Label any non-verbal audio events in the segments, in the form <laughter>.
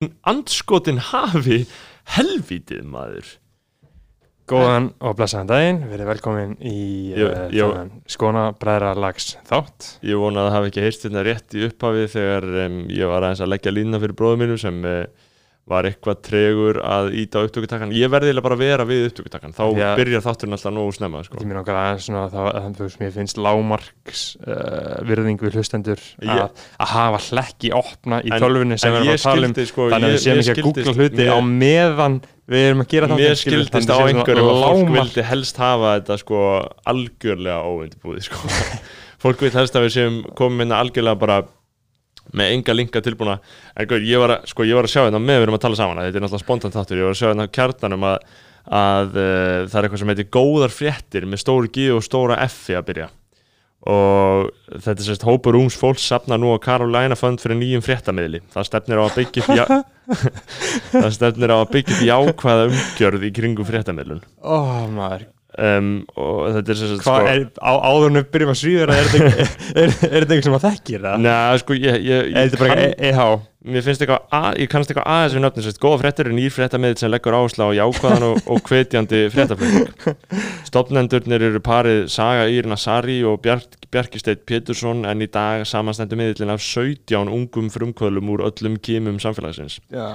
andskotin hafi helvítið maður Góðan og blessaðan daginn, verið velkomin í Jú, uh, jú. skona bræðra lags þátt. Ég vona að það hafi ekki heyrst þetta rétt í upphafi þegar um, ég var aðeins að leggja línna fyrir bróðum mínum sem uh, var eitthvað tregur að íta á upptökutakkan. Ég verði eiginlega bara að vera við upptökutakkan, þá Já. byrjar þátturinn alltaf nógu snemma. Sko. Mér aðeins svona þá, þannig að mér finnst lámarks uh, virðing við hlustendur Ég- að, að hafa hlekki opna í tölvunni sem við erum ég að tala um. sko, Þannig að ég- við séum mér ekki að googla hluti mér- á meðan við erum að gera Mér þáttinn, skilur, skildist á einhverjum að fólk vildi helst hafa þetta sko algjörlega óundibúið sko. <laughs> fólk vil helst að við séum komið minna algjörlega bara með enga linka tilbúna. En guð, ég var að, sko, ég var að sjá þetta með við erum að tala saman þetta er náttúrulega spontant þáttur, ég var að sjá þetta á kjartanum að, að uh, það er eitthvað sem heitir góðar fréttir með stóru G og stóra F að byrja. Og þetta er sérst hópur ungs fólks safna nú á Carolina Fund fyrir nýjum fréttamiðli. Það stefnir á að byggja upp já, <laughs> það stefnir á að byggja upp jákvæða umgjörð í kringum fréttamiðlun. Maður, um, og þetta er sérst hvað er, á, áður en við byrjum að svíður er þetta <laughs> er- er eitthvað sem að þekkir það? Nei, sko, ég, ég, Er ég, þetta bara kann, EH? mér finnst eitthvað, að, ég kannast eitthvað aðeins við nöfnum, sérst, góða fréttir er nýr fréttamið sem leggur áherslu á jákvæðan og, og hvetjandi fréttaflutning. <laughs> Stofnendurnir eru parið Saga Írna Sari og Bjark, Bjarkisteit Pétursson en í dag samanstendur miðlinn af 17 ungum frumkvölum úr öllum kímum samfélagsins. Já.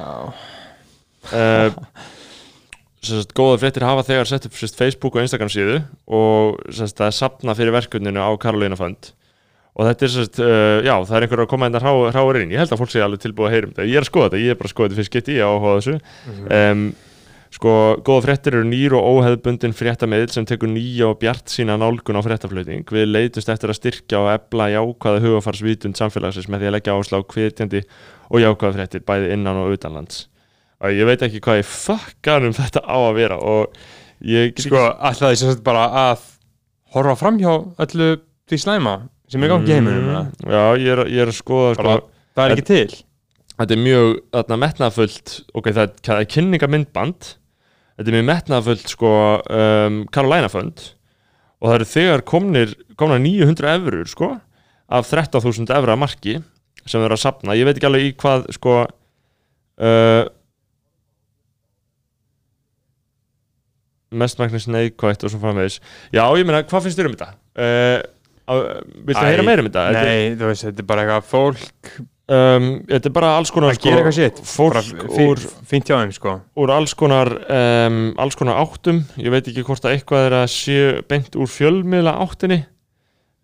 Uh, <laughs> sérst, góða fréttir hafa þegar sett upp sérst, Facebook og Instagram síðu og sérst, það er sapna fyrir verkefninu á Karolina Fund. Og þetta er uh, já, það er einhver að koma hérna hrá, hráur inn, ég held að fólk sé alveg tilbúið að heyra um þetta, ég er að skoða þetta, ég er bara að skoða þetta fyrst geti, ég áhuga þessu. Um, sko, góða fréttir eru nýr og óheðbundin fréttameðil sem tekur nýja og bjart sína nálgun á fréttaflutning. Við leitumst eftir að styrkja og ebla jákvæða hugafarsvítund samfélagsins með því að leggja áherslu á hvetjandi og jákvæða fréttir bæði innan og utanlands og ég veit ekki hvað ég fuckanum þetta á að vera og ég Sko, alltaf því sem sagt bara að horfa fram hjá öllu því slæma sem er í gangi í heiminum? Mm, Já, ég er, ég er að skoða sko, bara, það er ekki til. Þetta er mjög þarna, metnaðfullt ok, það er, kynningamindband þetta er mjög metnaðfullt sko, um, Carolina Fund. Og það eru þegar komnir, komna 900 eurur sko, af 13.000 evra marki sem þeir eru að sapna ég veit ekki alveg í hvað sko uh, mestmæknis neikvægt og svo framvegis. Já, ég meina, hvað finnst þér um þetta? Uh, viltu Æ, heyra meira um þetta? Nei, þú veist, þetta er bara eitthvað fólk um, þetta er bara alls konar að sitt fólk úr, þeim, sko. úr alls konar um, alls konar áttum. Ég veit ekki hvort að eitthvað er að sé beint úr fjölmiðla áttinni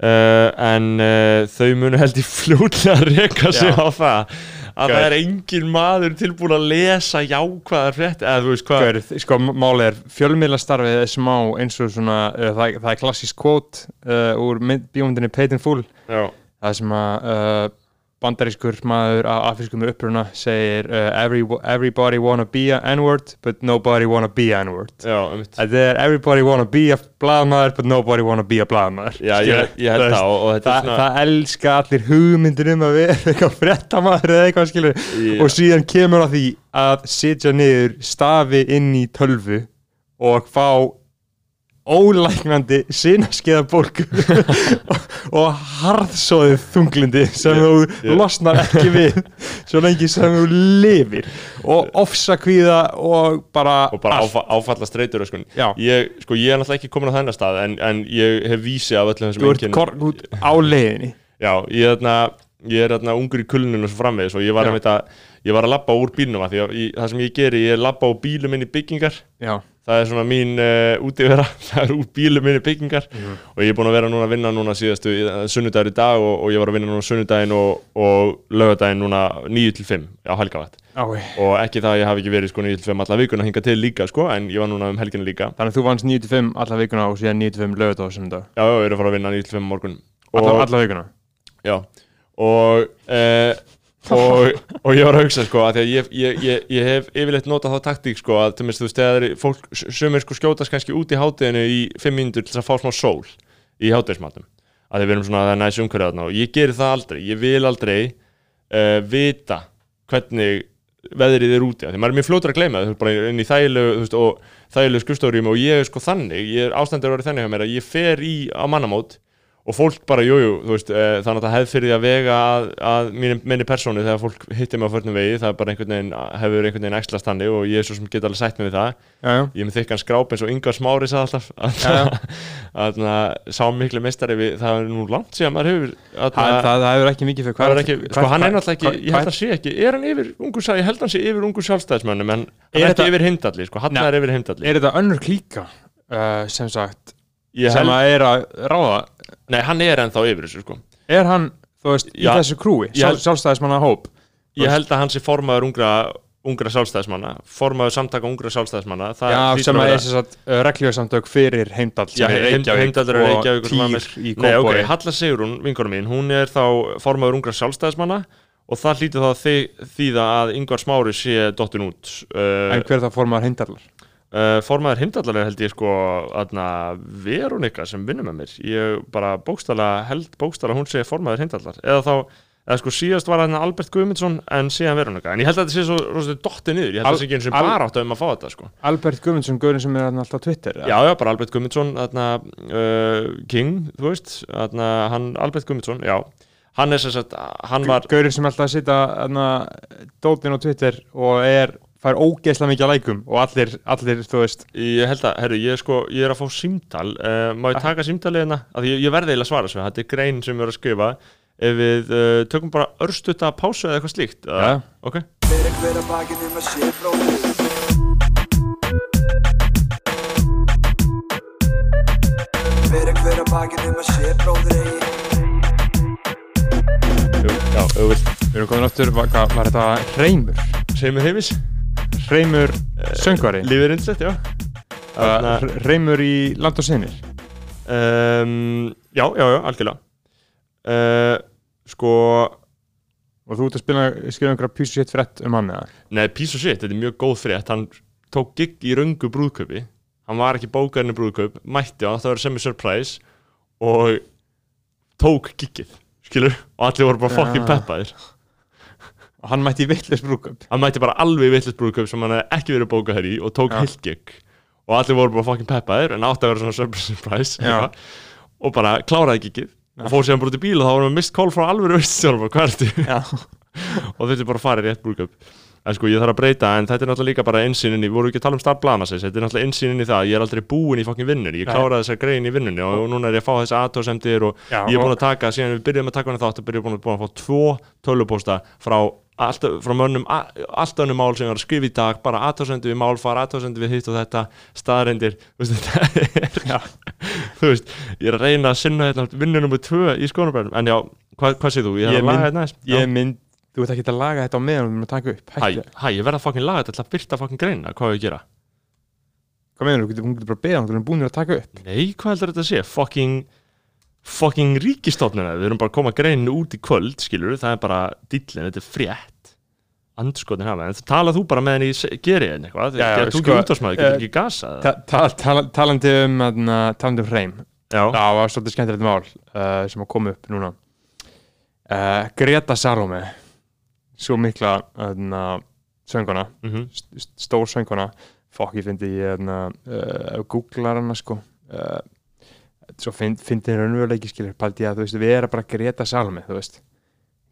uh, en uh, þau munu held í <laughs> fljótlega að reka sig á það að það er engin maður tilbúin að lesa jákvæðar frétt eða þú veist hvað sko, málið er fjölmiðlastarfið er smá eins og svona, uh, það, það er klassísk kvót uh, úr mynd- bíómyndinni in Full. Það sem að uh, bandarískur maður af afriskum uppruna segir uh, Every, everybody wanna be a n-word but nobody wanna be a n-word. Þetta er everybody wanna be a blaðmaður but nobody wanna be a veist, það og, og þetta Þa, svona það elska allir hugmyndir um að vera eitthvað fréttamaður eða eitthvað skilur Já. og síðan kemur að því að sitja niður stafi inn í tölvu og fá ólæknandi sinnaskeiða bólgu <laughs> og harðsóðið þunglindi sem Ég- þú ég- losnar ekki við svo lengi sem þú lifir og ofsakvíða og bara, og bara áfa, áfalla streytur sko. Ég, sko, ég er náttúrulega ekki komin á þennan stað en, en ég hef vísi af öllum þessum þú ert kort út á leiðinni. Já, ég er þarna ég er þarna ungur í kulninu og svo framvegis og ég var, að, að, ég var að labba úr bílnum að því að það sem ég geri, ég labba á bílum inn í byggingar. Já, það er svona mín uh, útivera. <laughs> Það er úr bílum inn í byggingar. Mhm. og ég er búin að vera núna að vinna núna síðastu uh, sunnudagur í dag og, og ég var að vinna núna sunnudaginn og, og lögadaginn núna 9 til 5 á helgavætt og ekki það að ég hafi ekki verið sko 9 til 5 alla vikuna hinga til líka sko en ég var núna um helginu líka. Þannig að þú vannst 9-5 alla vikuna og síðan 9-5 lögut á þessum dag já, já, ég er að fara að vinna 9 til 5 á morgun. Alla, og, alla vikuna? Já, og, uh, og, og ég var að hugsa sko að því að ég, ég, ég, ég hef yfirleitt notað þá taktík sko að til minnst þú veist þegar fólk sömur sko skjótast kannski út í hátteginu í fimm mínútur til þess að fá smá sól í háttegismatum að við erum svona það er næs umhverfið þarna og ég geri það aldrei, ég vil aldrei uh, vita hvernig veðrið er úti. Því maður er mjög fljótur að gleyma þú veist, bara inn í þægilegu þægilegu skrifstofurjum og ég er sko þannig, ég ástændur að vera þannig hjá mér að ég fer í á mannamót og fólk bara, jújú, jú, þannig að það hefði fyrir því að vega að, að minni, minni persónu þegar fólk hittir mig á förnum vegi. Það er bara einhvern veginn, hefur einhvern veginn ekslast hann og ég er svo sem get alveg sætt við það. Já, já, ég er með þykkan skráp eins og Ingar Smári sagði alltaf. Að sá miklu mestari við, það er nú langt síðan maður hefur það, það, það hefur ekki mikið fyrir hvað, sko hann er náttúrulega ekki, ég held að sé ekki er hann yfir ungu, ég held að hann sé yfir ungu sjálfstæðismönnum en er ekki yfir heimdalli, sko, uh, sagt sem að er að ráða Nei, hann er ennþá yfir þessu sko. Er hann, þú veist, í þessu krúi Sjálf, sjálfstæðismanna hóp? Ég held að hann sé formaður ungra, ungra sjálfstæðismanna. Formaður samtaka ungra sjálfstæðismanna það Já, sem að er þess að uh, regljóðsamtök fyrir heimdall Já, heimdall eru Reykjavík og týr í Nei, ok, Halla Sigrun, vingunum mín, hún er þá formaður ungra sjálfstæðismanna og það hlýtur þá því að yngvar smári sé dottin út uh, En hver það formaður heimdallar? Uh, formaður heimdallalega held ég sko aðna Veronika sem vinnur með mér. Ég bara bókstala held bókstala hún sé formaður heimdallar. Eða þá, eða sko síðast var það Albert Guðmundsson en síðan Veronika, en ég held að þetta sé svo rosalega dotti niður, ég held að það sé ekki eins og bara átt að um að fá þetta sko. Albert Guðmundsson, Guðurinn sem er alltaf Twitter Já, já, bara Albert Guðmundsson aðna uh, King, þú veist aðna hann Albert Guðmundsson, já. Hann er sem sagt, hann var Guðurinn sem alltaf sita aðna dótin á Twitter og er fær ógeðslega mikið að lækum og allir, allir, þú veist Ég held að, herru, ég er sko, ég er að fá símtal uh, má ég ah. taka símtalið hérna ég, ég verði eiginlega að svara svo, þetta er grein sem ég er að skrifa ef við uh, tökum bara örstuta pásu eða eitthvað slíkt uh, ja. ok Já, auðvilt Við erum komin áttur, hvað var þetta reymur? Reymur heimis Reymur söngvari? Lífið reynslegt, já uh, Reymur í land og sinir? Um, Já, já, já, algjörlega. Uh, Sko Og þú ert að spila, skilja einhverja Písu Sitt frett um hann eða? Nei, Písu Sitt, þetta er mjög góð frett Hann tók gig í röngu brúðköpi Hann var ekki bókarinn í brúðköp Mætti á, það var semi-surprise Og tók gigið Skilur, og allir voru bara fokkin peppaðir og hann mætti vittlust brúköp hann mætti bara alveg vittlust brúköp sem hann hef ekki verið bókað hér í og tók ja. hilgig og allir voru bara fucking peppaðir en átti að vera svona surprise ja. og bara kláraði gigið. Ja. og fór sér hann bara út í bíl og þá var hann mist kól frá alveg er þetta og er bara að fara í rétt brúköp en sko ég þarf að breyta en þetta er náttúrulega líka bara einsýnin í, voru ekki að tala um starfblana sér þetta er náttúrulega einsýnin í það, ég er aldrei búin í fokkin vinnunni ég kláraði þessar grein í vinnunni og núna er ég að fá þessi aðtóðsendir og Já, ég er búin að taka síðan við byrjuðum að taka hann þátt að byrjuðum búin að fá tvo tölupósta frá alltaf frá mönnum, allt önnum mál sem ég var að skrifa í dag, bara aðtóðsendu við málfar aðtóðsendu við hitt og þetta, staðarendir þú veist, er <laughs> ég er að reyna að sinna þetta vinnunum með tvö í skónarbænum, en já hvað, hvað séð þú, ég er að laga þetta næst ég mynd, þú veit ekki að laga þetta á meðan við erum að taka upp. Hæ, hæ, ég verða að fokkin laga þetta til að byrta fokkin greina, hvað er ég að gera? Hvað meðan, þú? Getur bara beða, þú erum búin að taka upp. Nei, hvað heldur þetta að sé, fokkin fucking ríkistofnuna við erum bara að koma greinu út í kvöld skilur, það er bara dillin, þetta er frétt. Andskotin hafa, en það talað þú bara með henni í gerið en eitthvað, þegar þú ekki útvarsmaður, getur ekki gasa ta ta ta talandi um talandi um hreim. Það var svolítið skemmtilegt mál uh, sem að koma upp núna. Uh, Greta Salome svo mikla uh, sönguna mm -hmm. st stór sönguna fokk ég fyndi ég uh, googlar hana sko svo finnir find raunveruleiki skilur paldi að þú veist við erum bara Greta Salome þú veist.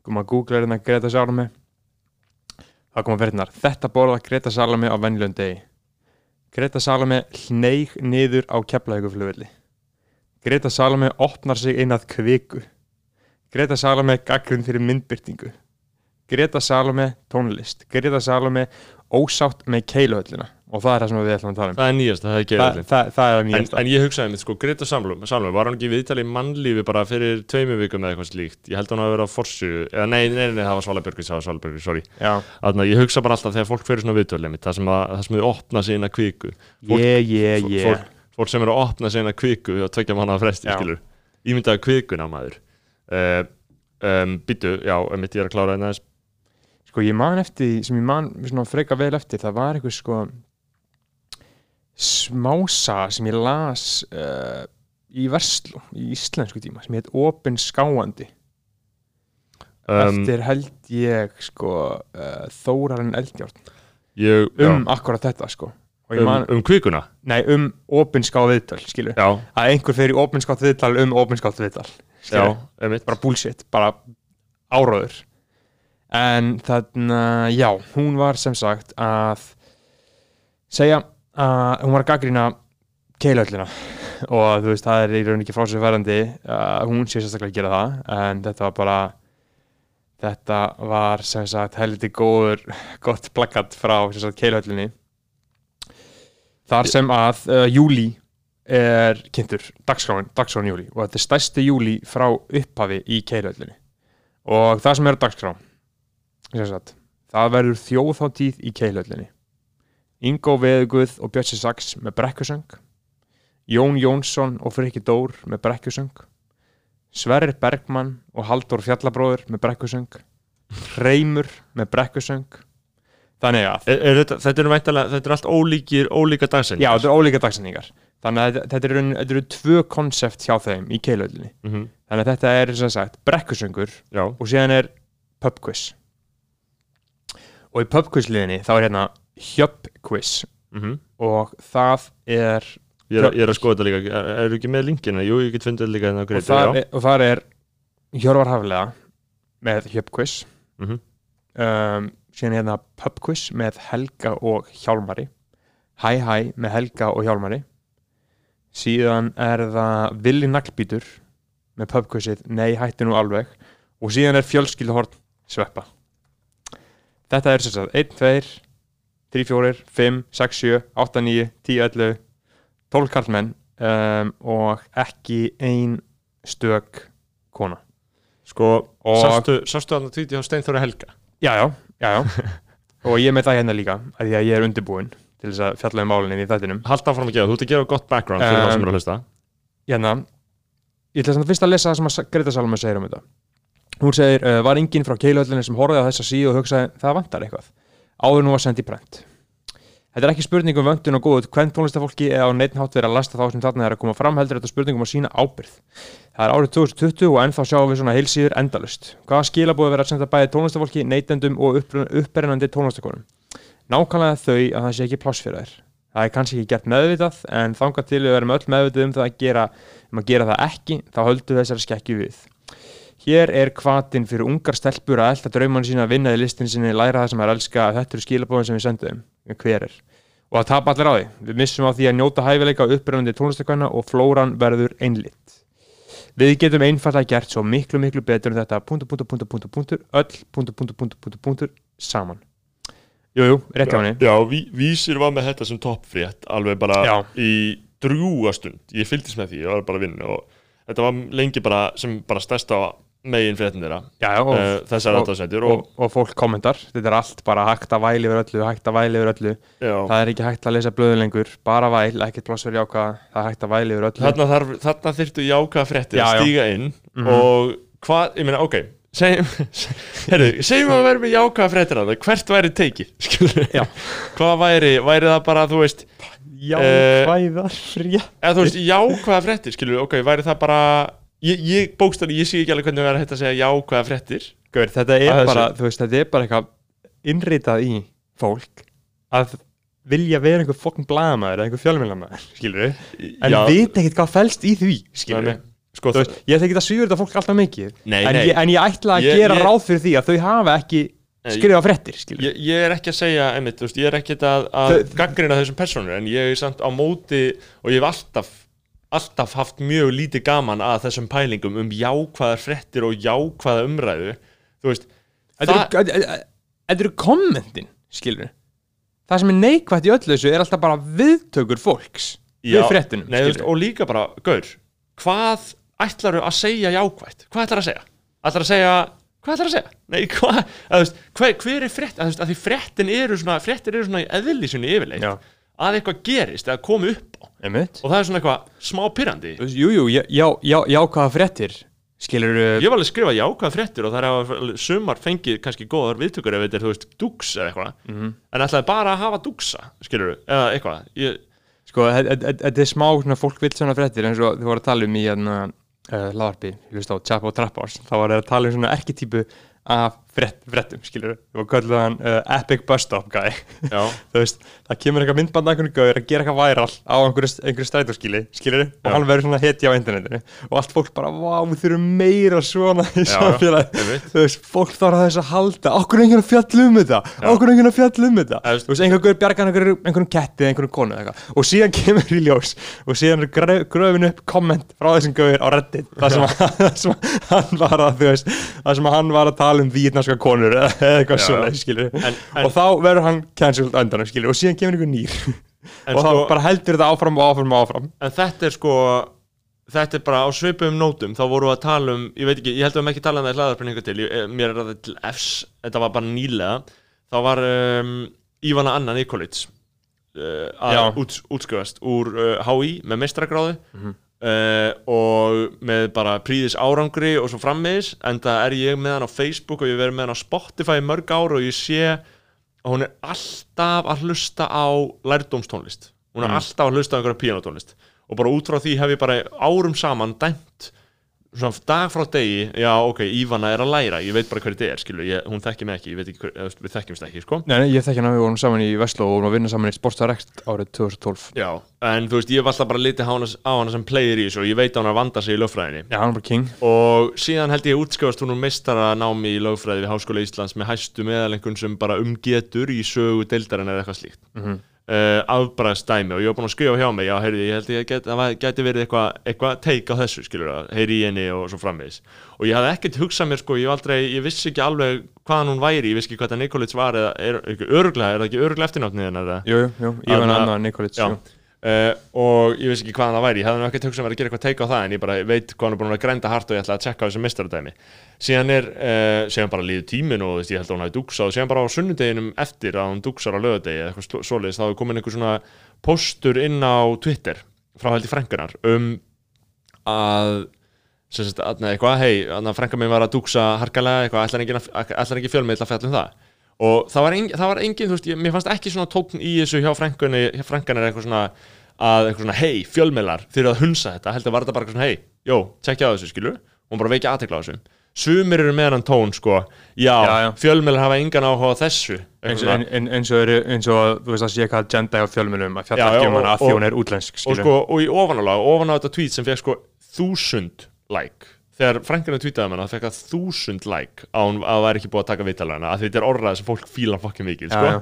Kom að googla hérna Greta Salome þá koma verðnar þetta borða Greta Salome á vennljönd degi. Greta Salome hneig niður á keflauguflugvelli Greta Salome opnar sig einað kviku. Greta Salome gaggrunn fyrir myndbyrtingu Greta Salome tónlist. Greta Salome ósátt með keiluhöllina og það er það sem við ætlum að tala um. Það er nýjast, það er ekki Þa, það, það er nýjast en, en ég hugsaði með sko, Greta Salome, Salome var hann ekki viðtalið í mannlífi bara fyrir tveimu vikum eða eitthvað slíkt? Ég held hann að vera á forsu eða nei, nei, nei, nei, það var Svalabjörgis, það var Svalabjörgis, sorry. Þannig að ég hugsa bara alltaf þegar fólk fyrir svona viðtalið það sem að, það sem við opna sína kvíku fólk, yeah, yeah, yeah. Fólk, fólk sem eru að opna sína kvíku og tvekja manna fresti, skilur smása sem ég las uh, í Verslu í íslensku tíma sem heit Open Skáandi. Um, eftir held ég sko uh, Þórarinn Eldjárn. Ég, um já. akkurat þetta sko. Um, man, um kvíkuna? Nei, um opinskáð viðtal, skilur Já. að einhver fer í opinskátt viðtal um opinskátt viðtal skilur, bara bullshit, bara áráður en þannig að já, hún var sem sagt að segja að hún var að gaggrýna keilöllina og þú veist, það er í raun ekki frásögverðandi að hún sé sérstaklega að gera það en þetta var bara þetta var sem sagt heldur góður gott plakkat frá sem sagt keilöllinni þar sem að uh, júli er kynntur dagskráin, dagskráin júli og þetta er stærsti júli frá upphafi í keilöllinni og það sem er dagskrá sem sagt, það verður þjóðháttíð í keilöllinni Ingo Veðuguð og Björnsi Saks með brekkusöng Jón Jónsson og Friki Dór með brekkusöng Sverrir Bergmann og Haldur Fjallabróður með brekkusöng Reymur með brekkusöng þannig að er, er þetta, þetta eru er allt ólíkir ólíka dagsendingar já þetta eru ólíka dagsendingar þannig að þetta eru, þetta eru tvö konsept hjá þeim í keilöðlinni mm -hmm. þannig að þetta er sem sagt brekkusöngur já. og síðan er pubquiz. Og í pubquizliðinni þá er hérna hjöppquiz mm -hmm. og það er Ég er, ég er að skoða þetta líka, er þú ekki með linkina? Jú, ég get fundið þetta líka en það greiði og, og þar er Hjörvar Haflega með hjöppquiz mm -hmm. um, síðan hérna pubquiz með Helga og Hjálmari. Hæ Hæ með Helga og Hjálmari. Síðan er það Vili Naglbítur með pubquizið Nei hætti nú alveg. Og síðan er fjölskylduhort Sveppa. Þetta er sérstaklega 1, 2 3, 4, 5, 6, 7, 8, 9 10, 11, 12 karlmenn um, og ekki ein stök kona. Sko, sástu, sástu að það tvíti á Steinþóri Helga? Já, já, já, já. <laughs> og ég með það hérna líka að ég er undirbúin til þess að fjalla um málinni í þættinum. Haldt áfram að gefa, þú ert að gefa gott background fyrir um, það sem eru að hlusta. Hérna, ég ætla að fyrst að lesa það sem að Greta Salome segir um þetta. Hún segir, uh, var enginn frá keilöldinni sem horfið á þessa síðu og hugsaði, það vantar eitthvað áður nú að sendi brent. Þetta er ekki spurning um vöndun og góð hvern tónlistafólki eða á neittnátt verið að lasta þá sem þarna er að koma fram heldur þetta spurningum að sína ábyrð. Það er árið 2020 og ennþá sjáum við svona heilsýður endalust. Hvaða skila búið vera að senda bæði tónlistafólki, neytendum og uppberinandi tónlistakonum? Nákvæmlega þau að það sé ekki pláss fyrir þær. Það er kannski ekki gert meðvitað en þángar til við verum öll meðvitað um að gera, um að gera það ekki, þá höldum þessari skekki við. Hér er kvatin fyrir ungar stelpur að elda drauman sína að vinna í listin sinni, læra það sem er elska, þetta eru skilabóðin sem við sendum, hver er. Og að tapa allir á því. Við missum á því að njóta hæfileika á uppröðandi tónlistakvæna og flóran verður einlitt. Við getum einfallega gert svo miklu, miklu betur en þetta punktur, punktur, punktur, punktur, punktur, öll punktur, punktur, punktur, punktur, punktur, saman. Jújú, jú, rétt á henni. Já, ví, vísir var með þetta sem toppfrétt alveg bara Já. í drúastund. Ég fylgist með því, ég var bara að vinna og þetta var lengi bara sem bara stærsta megin fréttin þeirra uh, þessar aðtalsætjur og, og, og fólk kommentar, þetta er allt bara hægt að væli yfir öllu, hægt að væli yfir öllu. Já. það er ekki hægt að lesa blöðu lengur bara væl, ekkert plássur jáka það er hægt að væli yfir öllu. Þarna, þarna þurftu jáka fréttir að stíga inn mm -hmm. og hvað, ég meina, ok segjum, <laughs> að verðum við jáka fréttir að það, hvert væri teikið <laughs> hvað væri, væri það bara þú veist jákvæðar fréttir. eða þú veist, jákvæða fréttir, skilur, ok, væri það bara ég, ég bókstæði, ég sé ekki alveg hvernig það er hægt að segja já hvaða frettir Gaur, þetta er bara, þú veist, þetta er bara eitthvað innritað í fólk að vilja vera einhver fokkin blagamæður eða einhver fjölmjölamæður, skilur við en já. vita ekkert hvað fælst í því, skilur við sko, þú veist, ég þekki það svíður þetta fólk alltaf mikið nei, en, nei. Ég, en ég ætla að ég, gera ég, ráð fyrir því að þau hafa ekki skrifað frettir, skilur við Ég er ekki að segja, einmitt, þú veist, ég er ekki að, að gangrina þessum personur en ég er samt á móti og ég hef alltaf alltaf haft mjög lítið gaman að þessum pælingum um jákvæðar frettir og jákvæða umræðu þú veist Þetta eru kommentin, skilur það sem er neikvægt í öllu þessu er alltaf bara viðtökur fólks Já, við frettinum, nei, veist, og líka bara, gaur hvað ætlar þau að segja jákvægt hvað ætlar að segja? ætlar að segja, hvað ætlar að segja? Nei, hvað, að, veist, hver, hver er frett að, að því frettin eru svona, frettin eru svona í eðlísunni yfirleitt Já. að eitthvað gerist eða komi upp Einmitt. og það er svona eitthvað smá pyrrandi Jújú, já, já, já, jákvæða frettir skilur Ég var alveg að skrifa jákvæða frettir og það er að sumar fengið kannski góðar viðtökur ef þetta er, þú veist, dúks eða eitthvað -hmm. en ætlaði bara að hafa dúksa, skilur eða eitthvað ég... Sko, þetta er smá svona fólk vilt svona frettir eins og þið voru að tala um í hérna uh, laðarpi, ég hlust á Chapo Trappars þá var það að tala um svona erketýpu af frettum, skilur við kallum hann uh, Epic Bus Stop guy. <laughs> Veist, það kemur eitthvað myndband að einhvern gauður að gera eitthvað væral á einhverju, einhverju strætóskili, skilur við og hann verður svona hetja á internetinu. Og allt fólk bara, vá, við þurfum meira svona í samfélagi, þú veist, fólk þarf að þess að halda, okkur er einhvern fjall um þetta? Okkur er einhvern fjall um þetta? Þú veist, einhvern gauður bjargar einhverjum, einhverjum ketti einhverjum konu eitthvað, og síðan <laughs> kemur í ljós og síðan er gröfin upp komment frá þessum gauður á reddit. Þar sem <laughs> hann var að, veist, þar sem hann var að tala um vítnarska konur eða eitthvað en, og þá verður hann cancelled öndan, skilur, og síðan kemur einhver nýr. <laughs> Og þá sko, bara heldur þetta áfram og áfram og áfram. En þetta er sko þetta er bara á svipum nótum, þá voru við að tala um ég veit ekki, ég held að við ekki tala um það í hlaðarpenningu til. Ég, eh, mér er það til Fs, þetta var bara nýlega. Þá var um, Ívana Anna Nikolits uh, að út, útskjöfast úr uh, eh, HÍ með mestragráðu mm -hmm. Uh, og með bara príðis árangri og svo frammiðis en það er ég með hann á Facebook og ég verið með hann á Spotify mörg ár og ég sé að hún er alltaf að hlusta á lærdómstónlist hún er mm. alltaf að hlusta á einhverja píanotónlist og bara út frá því hef ég bara árum saman dæmt svona dag frá degi, já ok, Ívana er að læra ég veit bara hverju þetta er, skilur, ég, hún þekkir mig ekki ekki, hver, við þekkjumst ekki, sko. Nei, ég þekki hann að við vorum saman í Veslo og vorum að vinna saman í Sportsdirect árið 2012 Já, en þú veist, ég var alltaf bara litið á hana sem player í þessu og ég veit að hann að vanda sig í lögfræðinni. Já, hann er bara king. Og síðan held ég útskjáðast hún um mistara námi í lögfræði við Háskóla Íslands með hæstu meðalengun sem bara umgetur í sögu deildarinn uh, afbræðstæmi og ég var búin að skrifa hjá mig já, heyrði, ég held ég get, að það geti verið eitthvað eitthva teik á þessu, skilur það, heyri í henni og svo framvegis. Og ég hafði ekkert hugsað mér, sko, ég, aldrei, ég vissi ekki alveg hvaðan hún væri, ég vissi ekki hvað það Nikolits var eða er, er, öruglega, er það ekki öruglega eftirnáttnið hennar? Jú, jú, jú, ég var annað Nikolits, jú Uh, og ég veist ekki hvaðan það væri. Ég hefði náttúrulega hugsað að vera að gera eitthvað teika á það en ég bara veit hvað hann er búin að grænda hart og ég ætla að tjekka á þessu mistaradæmi síðan er, uh, síðan bara líður tímin og veist, ég held að hún hafi duksað og síðan bara á sunnudeginum eftir að hún duksar á lögadegi eða eitthvað svoleiðis þá hefur komin einhver svona postur inn á Twitter frá heldur frængunar um að sagt, að eitthvað, hei, frænga mér var að duksa harkalega eitthvað, ætlar ekki fjölmiðl að fjalla um það og það var, engin, það var engin, þú veist, ég, mér fannst ekki svona tókn í þessu hjá frængunni, hjá frængan er eitthvað svona að eitthvað svona, hei, fjölmeilar þeir að hunsa þetta, heldur var þetta bara eitthvað svona, hei, jó, tjekkja á þessu, skilur, og bara veikja aðtekla á þessu. Sumir eru með hann tón, sko. Já, já, já. fjölmeilar hafa engan áhuga þessu. Eins og, en, eins og, eins og þú veist að sé hvað agenda á fjölmeilum að fjalla ekki um hann að því hún er útlensk, skilur og, sko, og í ofanálag, ofan á þetta tweet sem fekk sko þúsund like þegar Franklin tweetaði mér það fekk að þúsund like á hún að það væri ekki búið að taka vittalana að þetta er orðað sem fólk fíla fokkið mikið sko.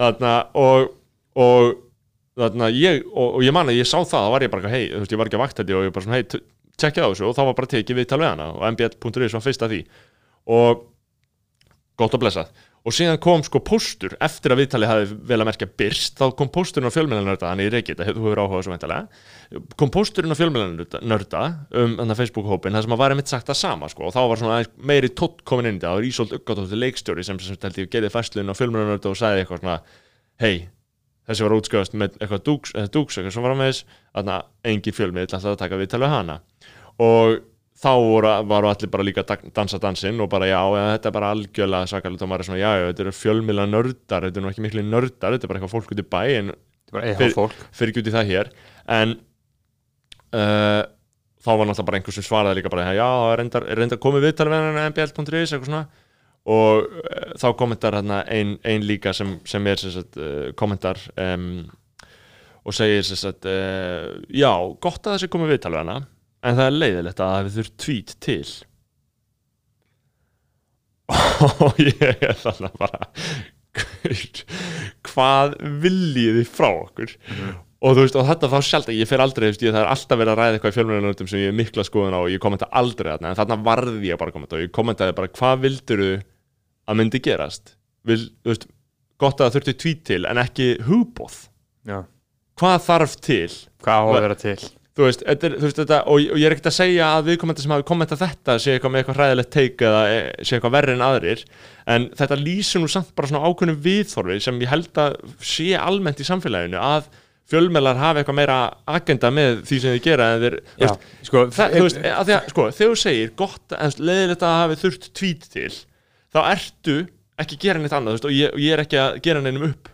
þarna og, og þarna ég og, og ég man að ég sá það, þá var ég bara hei, þú veist ég var ekki að vakta þetta og ég bara svona hei, tjekkja á þessu og þá var bara tekið vittal við hana og mbl.is var fyrst að því. Og gott að blessað og síðan kom sko póstur. Eftir að viðtalið hafi vel að merkja byrst þá kom pósturinn á fjölmjölanörda þannig í Reykjavík, þú hefur áhugað svo veintalega kom pósturinn á fjölmjölanörda um þannig að Facebook-hópin það sem að var einmitt sagt það sama sko. Og þá var svona meiri tótt komin inn það og Ísolt Uggatóttir leikstjóri sem sem held ég gerði fæsluðin á fjölmjölanörda og sagði eitthvað svona hei, þessi var útskjöðast með eitthvað dúks, dúks eitthvað með viðtalið þá voru, varu allir bara líka að dansa dansinn og bara já, þetta er bara algjörlega sakalegt og maður er svona já, já, þetta eru fjölmila nördar þetta er nú ekki miklu nördar, þetta er bara eitthvað fólk út í bæ en fyrir, fyrir ekki út í það hér en uh, þá var náttúrulega bara einhvers sem svaraði líka bara já, reyndar, reyndar komið viðtal við hann mbl.is eitthvað svona og uh, þá kommentar hérna einn ein líka sem, sem er sagt, uh, kommentar um, og segir sagt, uh, já, gott að þessi komið viðtal við hana en það er leiðilegt að það hefur þurft tvít til. <laughs> Og ég er þannig að bara hvað viljið þið frá okkur? Mm. og þú veist og þetta þá sjálf ég fer aldrei, veist, ég, það er alltaf verið að ræða eitthvað í fjölmjörnum sem ég er mikla skoðun á og ég kommenta aldrei þarna en þarna varði ég bara að kommenta og ég kommentaði bara hvað vildur þú að myndi gerast? Vil, veist, gott að það þurfti tvít til en ekki hugbóð hvað þarf til? Hvað á að vera til þú veist, er, þú veist þetta, og, og ég er ekkert að segja að viðkomandi sem hafi kommentað þetta sé eitthvað með eitthvað hræðilegt teik eða e, sé eitthvað verri en aðrir en þetta lýsir nú samt bara svona ákveðnum viðþorfi sem ég held að sé almennt í samfélaginu að fjölmelar hafa eitthvað meira agenda með því sem þið gera en þeir, Já, veist, sko, það, þú veist, að því að, sko, þegar þú segir gott, leðilegt að hafi þurft tvít til, þá ertu ekki að gera neitt annað, þú veist, og ég, og ég er ekki að gera neinum upp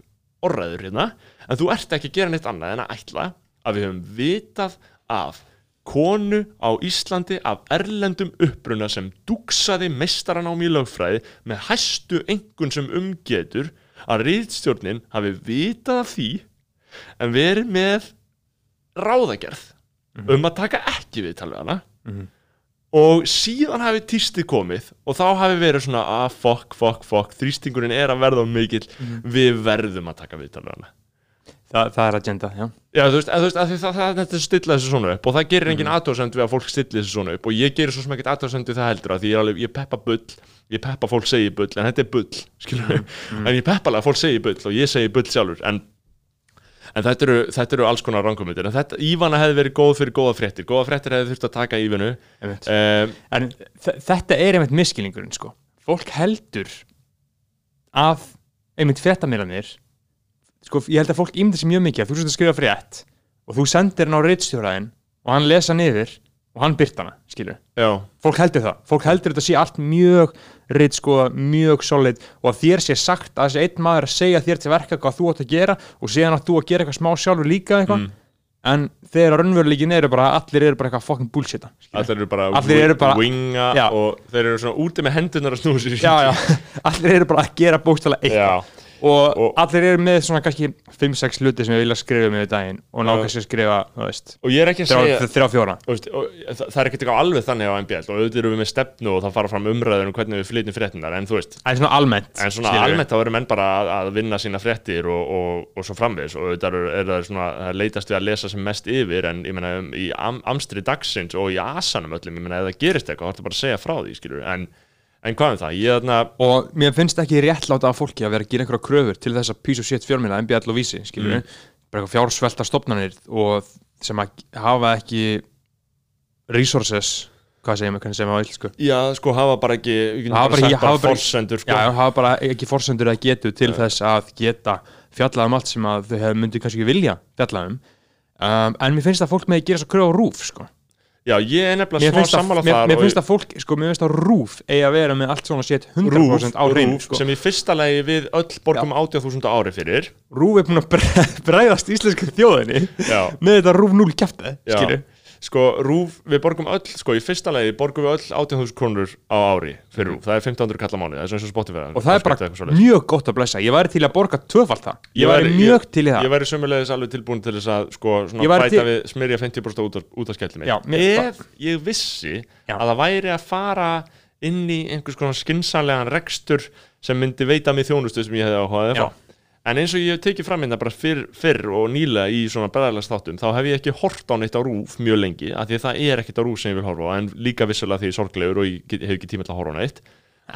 orðaður hérna, en þú ert ekki að gera neitt annað en að ætla að við höfum vitað af konu á Íslandi af erlendum uppruna sem dugsaði mestaranám í lögfræði með hæstu engun sem umgetur að riðstjórnin hafi vitað af því en verið með ráðagerð mm -hmm. um að taka ekki við talvega hana mm -hmm. og síðan hafi týstið komið og þá hafi verið svona að ah, fokk, fokk, fokk þrýstingurinn er að verða mikill mm -hmm. við verðum að taka við talvega hana Þa, það er agenda, já. Já, þú veist, að, þú veist að það, það, það stilla þessu svona upp og það gerir engin aðtóðsend við að fólk stilla þessu svona upp og ég gerir svo sem ekkert aðtóðsend við það heldur að því ég, alveg, ég peppa bull ég peppa fólk segi bull en þetta er bull mm, mm. en ég peppa alveg að fólk segi bull og ég segi bull sjálfur en en þetta eru, þetta eru alls konar rangkomundir en þetta, Ívana hefði verið góð fyrir góða fréttir. Góða fréttir hefði þurft að taka Ívanu um, en þetta er einmitt miskilningurinn sko. Fólk heldur að einmitt fréttamílanir sko ég held að fólk ímyndi sér mjög mikið að þú að skrifa frétt og þú sendir hann á reittstjóraðin og hann lesa niður og hann byrt hana, skilur. Já. fólk heldur það, fólk heldur þetta sé allt mjög ritt sko, mjög solid og að þér sé sagt að þessi einn maður að segja þér til verka hvað þú átt að gera og síðan að þú að gera eitthvað smá sjálfur líka eitthvað. Mm. en þegar raunveruleikin eru bara allir eru bara eitthvað fucking bullshita allir eru bara allir eru bara winga já. og þeir eru svona úti með hendunar að snúsi <laughs> allir eru bara að gera bókstala eitthvað og, og allir eru með svona kannski 5-6 hluti sem ég vilja skrifa með í daginn og ná kannski að skrifa, þú veist og ég er ekki að segja veist, það er ekkert eitthvað alveg þannig á MBL og auðvitað eru við með stefnu og það fara fram umræður um hvernig við flytjum fréttinar en þú veist. En svona almennt en svona almennt þá eru menn bara að, að vinna sína fréttir og, og, og svo framviðs og auðvitað er það svona að leitast við að lesa sem mest yfir en ég menna í amstri dagsins og í asanum öllum, ég menna ef það gerist eitthvað þá er að skilur, en hvað um það? Ég, þarna... Og mér finnst ekki réttláta af fólki að vera að gera einhverja kröfur til þess að piece of shit fjármina, MBL og Vísi, skiljur mm. bara eitthvað fjársvelta stopnarnir og sem að hafa ekki resources hvað segir maður, hvernig segir maður sko. Já, sko, hafa bara ekki hafa bara, bara, bara forsendur sko. Já, hafa bara ekki forsendur að getu til ja. þess að geta fjallað um allt sem að þau hefur myndið kannski ekki vilja fjallað um um, en mér finnst að fólk með að gera svo kröf á rúf, sko Já, ég er nefnilega smá sammála þar Mér finnst að fólk, sko, mér finnst að rúf eigi að vera með allt svona sétt 100% á reynu sko. sem í fyrsta legi við öll borgum 80.000 ári fyrir. Rúf er búin að bregðast <laughs> íslensku þjóðinni með þetta rúf 0 kæftið, skilju sko rúf, við borgum öll, sko í fyrsta legi borgum við öll 18.000 krónur á ári fyrir rúf, það er 1500 kalla mánu, það er svona Spotify og það er bara mjög gott að blessa. Ég væri til að borga tvöfald það. Ég væri mjög ég, til í það. ég væri sömulegis alveg tilbúin til þess að sko svona bæta til... við smyrja 50% út, út af skellinu. Ef ég vissi Já. að það væri að fara inn í einhvers konar skinsanlegan rekstur sem myndi veita mig þjónustu sem ég hefði áhugaði en eins og ég hef tekið fram hérna bara fyrr, fyrr og nýlega í svona bregðarlega státum þá hef ég ekki hort á neitt á rúf mjög lengi af því að það er ekkit á rúf sem ég vil horfa á en líka vissulega því ég er sorglegur og ég hef ekki tíma til að horfa á neitt.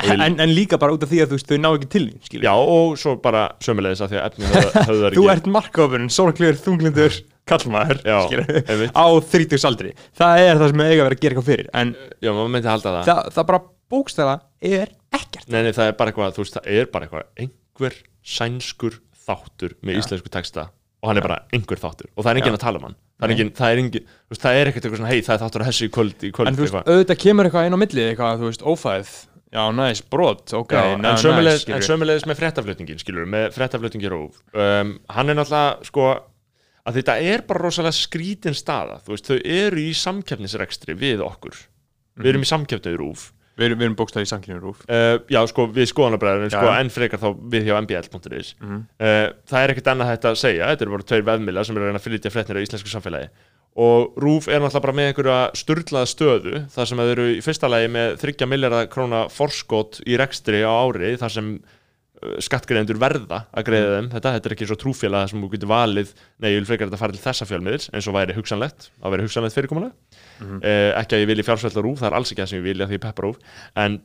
Ég... <laughs> en, en líka bara út af því að þú veist þau ná ekki til því Já og svo bara sömulegis af því að efni höfðar <laughs> ekki Þú ert markofurinn, sorglegur, þunglindur kallmaður á þrítugs aldri það er það sem eiga verið að gera eitthvað fyrir en Já, það. Það, það bara bókstæða er ekkert. Nei, nei það er bara eitthvað, þú veist, það er bara eitthvað einhver sænskur þáttur með ja. íslensku texta og hann er bara einhver þáttur og það er enginn að tala um hann. Það er, engin, það er, engin, veist, það er ekkert eitthvað svona hei það er þáttur að hessi í kvöld, í kvöld en þú veist, auðvitað kemur eitthvað inn á milli eitthvað, þú veist, ófæð já, næst, brot, ok já, en sömulegis með frettaflutningin, skilur með frettaflutningir og um, hann er náttúrulega, sko að þetta er bara rosalega skrítin staða þú veist, þau eru í samkjöfnisrekstri við okkur, mm -hmm. við erum í samkjöfnið rúf Við, við erum bókstæðið í samkynningur úr uh, Já, sko, við skoðanabræðum, sko, en frekar þá við hjá mbl.is mm -hmm. uh, Það er ekkert annað þetta að segja, þetta eru bara tveir veðmila sem eru að reyna að fylgja frétnir á íslensku samfélagi. Og RÚF er náttúrulega bara með einhverja sturglaða stöðu, þar sem þeir eru í fyrsta lagi með 30 miljardar króna forskot í rekstri á ári, þar sem uh, skattgreðendur verða að greiða þeim. Þetta, þetta er ekki svo trúfélag sem þú getur valið nei, ég vil frekar þetta fara til þessa fjölmiðils eins og væri hugsanlegt, að veri hugsanlegt fyrirkomulega mm -hmm. eh, ekki að ég vilji fjársvelda rúf, það er alls ekki það sem ég vilja því ég peppa rúf en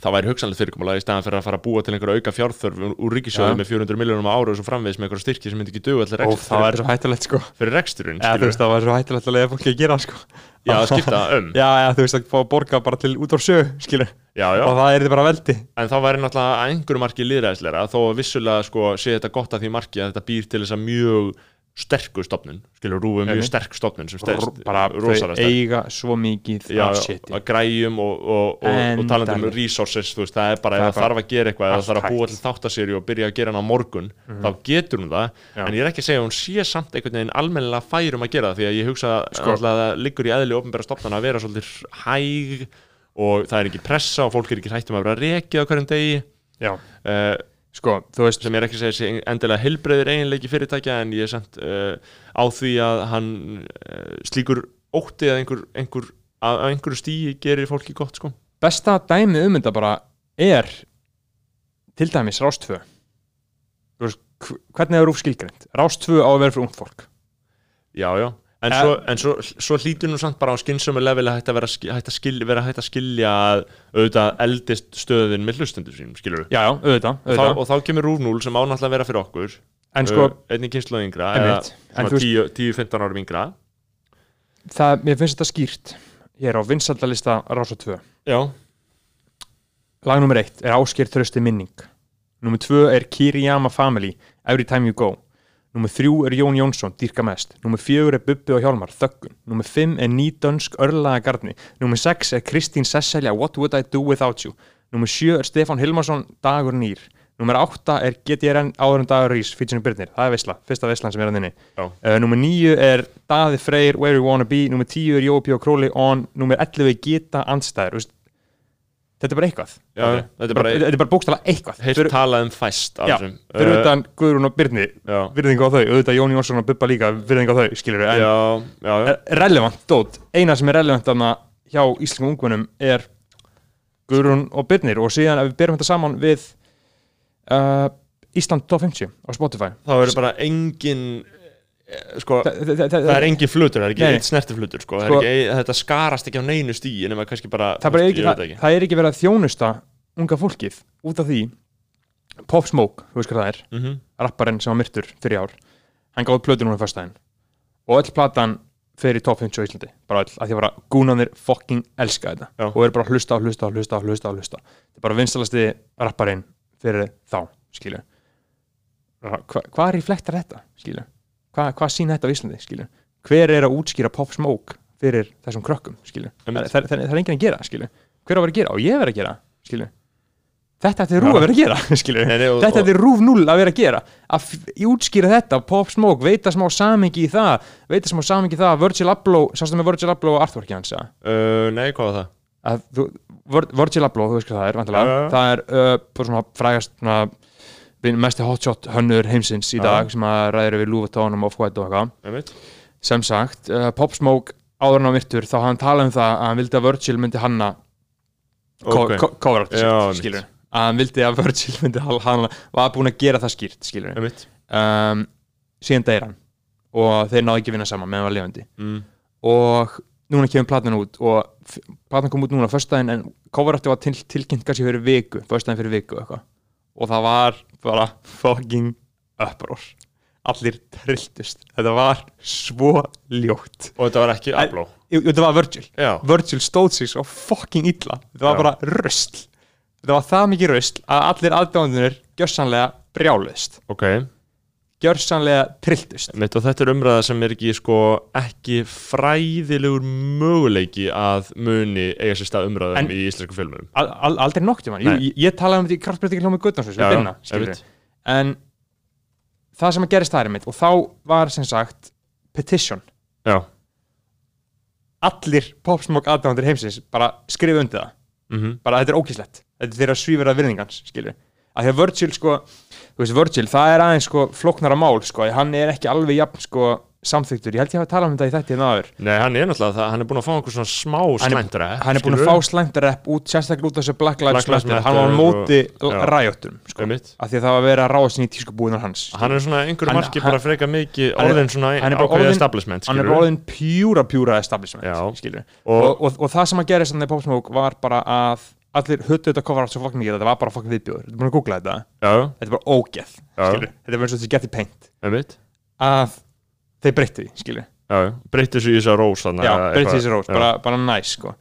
það væri hugsanlega fyrirkomulega í staðan fyrir að fara að búa til einhverja auka fjárþörf úr ríkisjóðu ja. með 400 miljónum á ára og svo framvegs með einhverja styrki sem myndi ekki dögu allir rekstur það væri svo hættilegt sko. fyrir reksturinn ja, veist, það væri svo hættilegt að lega fólki að gera sko. Já, skipta um. <laughs> Já, já, þú veist að fá að borga bara til út á sjö skilur já, já. og það er þetta bara veldi. En þá væri náttúrulega að einhverju marki líðræðisleira þó vissulega sko sé þetta gott að því marki að þetta býr til þess að mjög sterkur stopnun skilur rúfum mjög sterk stopnun sem stærst, bara þau eiga svo mikið já, að græjum og, og, og, og talandum um resources veist, það er bara það þarf að gera eitthvað eða þarf að búa til þáttasýri og byrja að gera hana á morgun mm -hmm. þá getur hún það. Já. en ég er ekki að segja að hún sé samt einhvern veginn almennilega færum að gera það því að ég hugsa sko. að það liggur í eðli ofnbæra stopnana að vera svolítið hæg og það er ekki pressa og fólk er ekki hægt um Sko, þú veist sem ég er ekki að segja endilega heilbreyðir eiginleiki fyrirtækja en ég er sendt uh, á því að hann uh, slíkur ótti að einhver, einhver að einhverju stíi gerir fólki gott sko. Besta dæmi um þetta bara er til dæmis Rástfö hvernig er Rúf skilgrind? Rástfö á að vera fyrir ungd fólk Já, já En, svo, en svo, svo hlýtur nú samt bara á skynsömu level að hægt að vera, hægt að skilja, vera hægt að skilja auðvitað eldist stöðin með hlustundur sínum, skilur þú? Já, já, auðvitað, auðvitað. Þá, og þá kemur rúfnúl sem ánáttúrulega vera fyrir okkur en sko, einnig kynsluð yngra eða 10-15 árum yngra Það, mér finnst þetta skýrt ég er á vinsaldalista Rása 2 Já Lag nr. 1 er Ásker Þrösti Minning Nr. 2 er Kiriyama Family Every Time You Go Númið þrjú er Jón Jónsson, dýrka mest. Númið fjögur er Bubbi og Hjálmar, þöggun. Númið fimm er Nýdönsk, örlaða gardni. Númið sex er Kristín Sesselja, What Would I Do Without You. Númið sjö er Stefan Hilmarsson, Dagur Nýr. Númið átta er GTRN, Áður en Dagur Rís, Fítsunum Byrnir. Það er Vesla, fyrsta Veslan sem er að þinni. Uh, númið níu er Daði Freyr, Where You Wanna Be. Númið tíu er Jópi og Króli, On. Númið ellu er Gita Andstæður þetta er bara eitthvað. Já, þetta er bara, bara, bara bókstala eitthvað. heilt talað um fæst já, fyrir utan Guðrún og Byrni virðing á þau, auðvitað Jón Jónsson og Bubba líka virðing á þau, skiljur við en relevant, dót, eina sem er relevant aðna hjá íslengum ungvunum er Guðrún og Byrnir og síðan ef við berum þetta saman við uh, Ísland Top 50 á Spotify. Þá er bara engin sko, það er engin flutur, það er ekki eitt snerti flutur sko. sko, ekki, þetta skarast ekki á neinu stíi nema kannski bara, það, bara ekki, það, það er ekki verið að þjónusta unga fólkið út af því Pop Smoke, þú veist hvað það er mm -hmm. rapparinn sem var myrtur fyrir ár hann gáði plötu núna fyrstæðin og öll platan fer í top 50 á Íslandi bara öll, að því að gúnanir fucking elska þetta Já. og er bara hlusta og hlusta og hlusta og hlusta, hlusta. þetta er bara vinstalasti rapparinn fyrir þá, skilju Hva, hvað reflektar þetta, skilju hvað hva sín þetta á Íslandi, skilju hver er að útskýra Pop Smoke fyrir þessum krökkum, skilju það, það, það, er enginn að gera, skilju hver á að vera að gera? Og ég verð að gera, skilju þetta ætti rúf að vera að gera, skilju þetta ætti rúf null <laughs> að vera að gera. Að útskýra þetta, Pop Smoke veita smá samingi í það, veita smá samingi í það Virgil Abloh, sástu með Virgil Abloh og artworki hans? Uh, nei, hvað var það? Að, þú, Virgil Abloh, þú veist hvað það er, vantilega, það er uh, svona frægast svona mest hotshot hönnur heimsins í dag ja. sem að ræður við Louis-Vuitton og Off-White og eitthvað. Sem sagt, uh, Pop Smoke áður en á virtur þá hann talað um það að hann vildi að Virgil myndi hanna cover art, skilur að hann vildi að Virgil <laughs> myndi hanna var búin að gera það skýrt, skilur um, síðan deyir hann og þeir náðu ekki vinna saman meðan hann var lefandi mm. og núna kemur platan út og platan kom út núna fyrstæðin en cover arti var til, tilkynnt kannski fyrir viku, fyrstæðin fyrir viku eitthvað. Og það var bara fucking upprór allir trilltust, þetta var svo ljótt. Og þetta var ekki Ablo þetta var Virgil, Já. Virgil stóð sig svo fucking illa, þetta var Já. bara röstl þetta var það mikið röstl að allir aðdánunir gjörsanlega brjálist ok gjörsanlega trilltust. Mitt og þetta er umræða sem er ekki sko ekki fræðilegur möguleiki að muni eiga sér stað umræðum en, í íslensku filmum al, al, Aldrei noktið mann, ég, ég talaði um þetta í kraftbreytingi hljómið Guðnarsson en það sem að gerist það er mitt og þá var sem sagt petition. Já. allir popsmokk aðdándir heimsins bara skrifa undir það. Mm -hmm. bara þetta er ókíslegt, þetta er þeirra svífur að virðingans skilju, að því að Virgil sko veist, Virgil, það er aðeins sko floknara mál sko, hann er ekki alveg jafn sko samþyktur, ég held ég að tala um þetta í þetta í náður Nei, hann er náttúrulega það, hann er búin að fá einhver svona smá slændarepp Hann er búin að fá slændarepp út, sérstaklega út af þessu Black Lives Matter, hann var á móti ræjóttum, sko, af því að það var að vera ráðsinn í tískubúðunar hans Hann er svona einhverju marki bara freka mikið orðin svona ákveðið establishment Hann er orðin pjúra pjúra establishment, skilju Og það sem að gera þess að Popsmoke var bara að allir höttu þetta cover art svo fokkin mikið þetta var bara fokkin viðbjóður, þú er búin að googla þetta? Já. þetta er bara ógeð, skilju þetta er verið svo að þetta geti paint. Að þeir breytti því, skilju breytti þessu í þessu rós já, breytti þessu rós, bara, bara næs sko.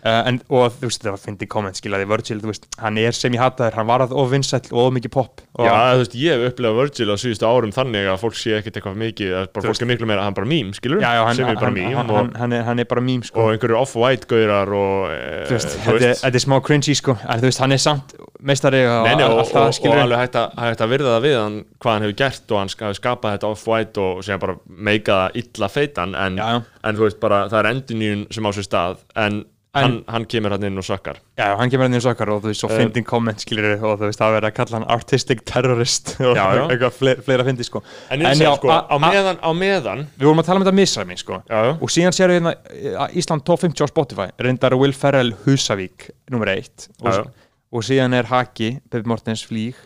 Uh, en, og þú veist það var í komment skiljaði Virgil, þú veist, hann er sem ég hataður hann var að of vinsæll og of mikið pop og Já, þú veist, ég hef upplegað Virgil á síðustu árum þannig að fólk sé ekkert eitthvað mikið bara fólk er miklu meira að hann bara mým, skilur já, já, hann, er hann, hann, og, hann, er, bara mým sko. og einhverju off-white gaurar og e, þú veist, þetta er- smá cringy sko. En þú veist, hann er samt meistari og Nei, og, allt og, það og skilur alveg hægt að, hægt að virða það við hann hvað hann hefur gert og hann hafi skapað þetta off-white og sem bara meika það illa feitan. En, en þú veist bara, það er endinjún sem á sér stað. En- hann, hann kemur hann inn og sökkar. Já, hann kemur hann í sokkar og þú veist, svo fyndin komment skilur og þú veist, það verður að kalla hann artistic terrorist <laughs> og Já, já. eitthvað fleira, fleira fyndi sko. En, en já, sko, á meðan, á meðan Við vorum að tala um þetta misræmi sko. Já, já. og síðan séru hérna eh, Ísland top 50 á Spotify reyndar Will Ferrell Husavík nummer 1 og, og síðan er Haki, Baby Mortens Flíg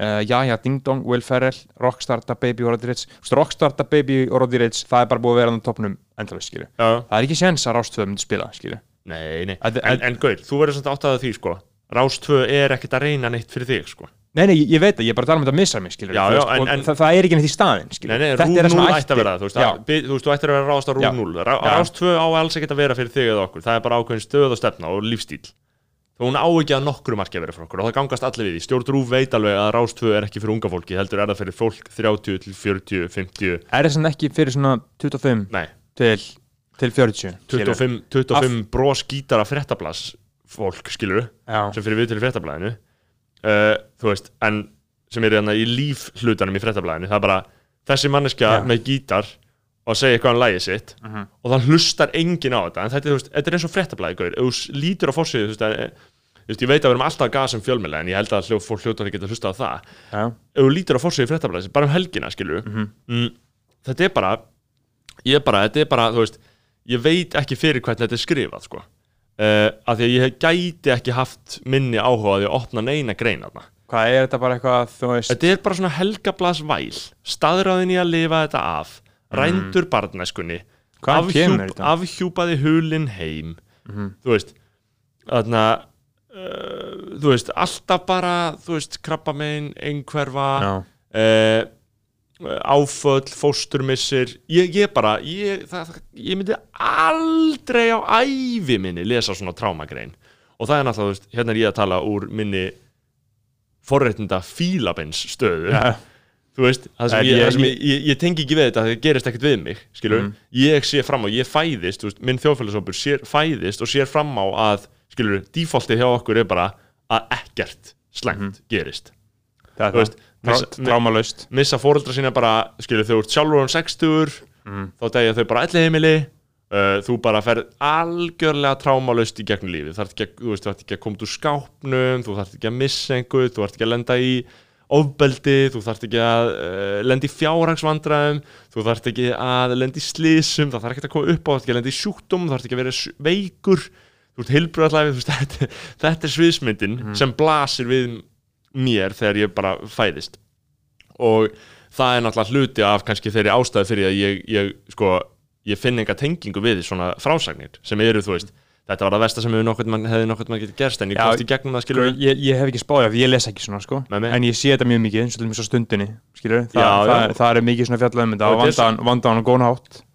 uh, Jaja, Ding Dong, Will Ferrell Rockstar, Da Baby og Roddy Rich Rockstar, Da Baby og Roddy Rich það er bara búið að vera á topnum endalist skilju já, það er ekki séns að Rástöð myndi spila skilju Nei, nei, Að- en, að- en Gaur, þú verður svona átt að því sko. Rás 2 er ekkert að reyna neitt fyrir þig sko. Nei, nei, ég veit það, ég er bara að tala um þetta misræmi skilju Já, já, en- en- það, það er ekki neitt í staðin skilju Nei, nei, rúm það sem 0 ætti- ætti að vera það, þú veist, að, þú veist, ættir að vera rást á rúm 0 Rá, Já. Rást 2 á alls ekkert að vera fyrir þig eða okkur, það er bara ákveðin stöð og stefna og lífstíl Þú hún á ekki að nokkru marki að vera fyrir okkur og það gangast allir við því, stjórn Rúf veit alveg að Rást 2 er ekki fyrir unga fólki, heldur er það fyrir fólk 30 til 40, 50, Er það sem ekki fyrir svona 25 nei, til, til 40 skilurðu? 25, 25 bros gítara fréttablas fólk, skilur Já, sem fyrir við til fréttablaðinu uh, þú veist, en sem er hérna í líf hlutanum í fréttablaðinu, það er bara þessi manneskja Já. með gítar og segja eitthvað um lægið sitt Mhm. og það hlustar enginn á þetta en þetta, er, veist, þetta er eins og fréttablaði gaur. ef þú lítur á fórsíðu þú veist, að, veist, ég veit að við erum alltaf að gasa um fjölmjöla en ég held að hljó, fólk hljótar að geta hlusta á það já, ef þú lítur á fórsíðu fréttablaði bara um helgina, skilur Mhm. mm, þetta er bara ég er bara, þetta er bara, þú veist ég veit ekki fyrir hvernig þetta er skrifað sko. uh, af því að ég gæti ekki haft minni áhuga á því að opna neina grein þarna Hvað er þetta bara eitthvað, þú veist Þetta er bara svona helgablas væl staðráðin í að lifa þetta af rændur barnæskunni Hvaðan Mm. þetta? Mhm. afhjúpaði hulin heim þú veist þarna uh, þú veist, alltaf bara þú veist, krabba megin, einhverfa Já, uh, áföll, fósturmissir. Ég, ég bara ég, það, ég myndi aldrei á ævi minni lesa svona trámagrein og það er náttúrulega, veist, hérna er ég að tala úr minni forréttinda fílabins stöðu. Já, þú veist, það sem, ég, ég- það sem ég, tengi ekki við þetta það gerist ekkert við mig, skilur Mm. ég sé fram á, ég fæðist, veist, minn þjóðfélagsópur sér, fæðist og sér fram á að skilur, defaultið hjá okkur er bara að ekkert slæmt gerist. Það er það Trámalaust. missa fóreldra sína bara, skilur, þau ert sjálfur um 60 Mm. þá degja þau bara elli heimili uh, þú bara ferð algjörlega trámalust í gegnum lífið, þú þarf ekki, að- koma úr skápnum, þú þarf ekki að missa einhver, þú þarf ekki að lenda í ofbeldi, þú þarf ekki að uh, lenda í fjárhagsvandræðum þú þarf ekki að lenda í slísum það þarf ekki að koma upp á, þú þarf ekki að lenda í sjúkdóm þú þarf ekki að vera veikur. Þú ert heilbröðallæfi, <laughs> þetta, þetta er sviðsmyndin sem blasir við mér þegar ég bara fæðist. Og það er náttúrulega hluti af kannski þeirri ástæði fyrir að ég, ég sko, ég finn enga tengingu við svona frásagnir sem eru, þú veist þetta var það versta sem hefði nokkuð hefði nokkuð mann getið gerst en ég komst í gegnum það, skilur ég, ég hef ekki spáðið af því ég les ekki svona sko. En ég sé þetta mjög mikið eins og til mér svo stundinni skilur, Þa, Já, það, já. það er mikið svona um Og og þetta er vandan,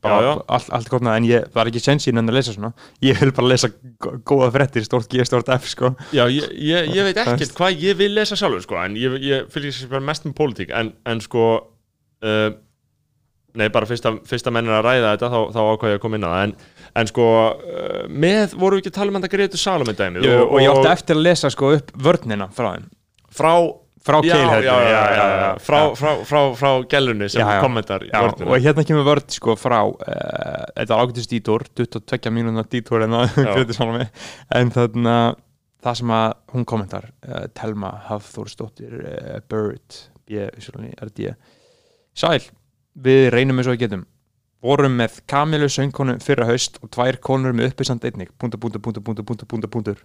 og já. allt, allt gott með en ég, það er ekki sens í nenni að lesa svona. Ég vil bara lesa gó- góða frettir stort G, stort F sko. Já, ég, ég, ég veit ekkert hvað ég vil lesa sjálfur sko, en ég, ég fylgir sér mest með pólitík en, en sko uh, nei, bara fyrst að, fyrst að ræða þetta þá, þá ákvað ég að koma inn á það en, en sko, uh, með voru við ekki að tala um þetta Gretu Salome dæmið og, og ég átti eftir að lesa sko upp vörnina frá þeim frá frá já, já, Keilhættu já, já, já, frá, frá, frá, frá gælunni sem Já, já. kommentar í Já, vörnina. og hérna kemur vörd sko frá uh, þetta er ágætist dítúr 22 mínúna dítúr en það Já. Grétar Salome. en þarna það sem að hún kommentar uh, Telma Hafþórsdóttir uh, Bird B, RD Sæl, við reynum eins og við getum. Vorum með Kamilu söngkonu fyrra haust og tvær konur með uppisand einnig. Punktur, punktur, punktur, punktur, punktur, punktur, punktur.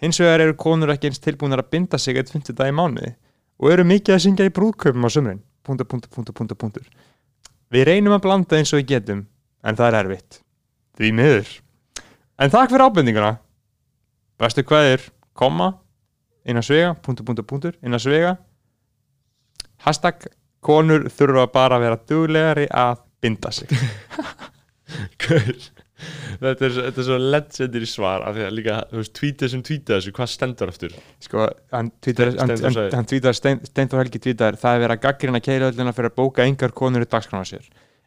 Hins vegar eru konur ekki eins tilbúinar að binda sig eitt 50 dag í mánuði og eru mikið að syngja í brúðkaupum á sömurinn punktur, punktur, punktur, punktur, punktur. Við reynum að blanda eins og við getum en það er erfitt. Því miður. En takk fyrir ábendinguna. Bestu kveðir, koma innan svega, punktur, punktur, punktur innan svega hashtag konur þurfa bara að vera duglegari að binda sig. <laughs> Gaur, þetta, er, þetta er svo legendir í svar af því að líka, þú veist, tweetið sem tweetið þessu hvað stendur eftir? Sko, hann tweetaði Steintor Helgi tweetaði, það er verið að gaggrina keilöðluna fyrir að bóka engar konur í dagskrána sér.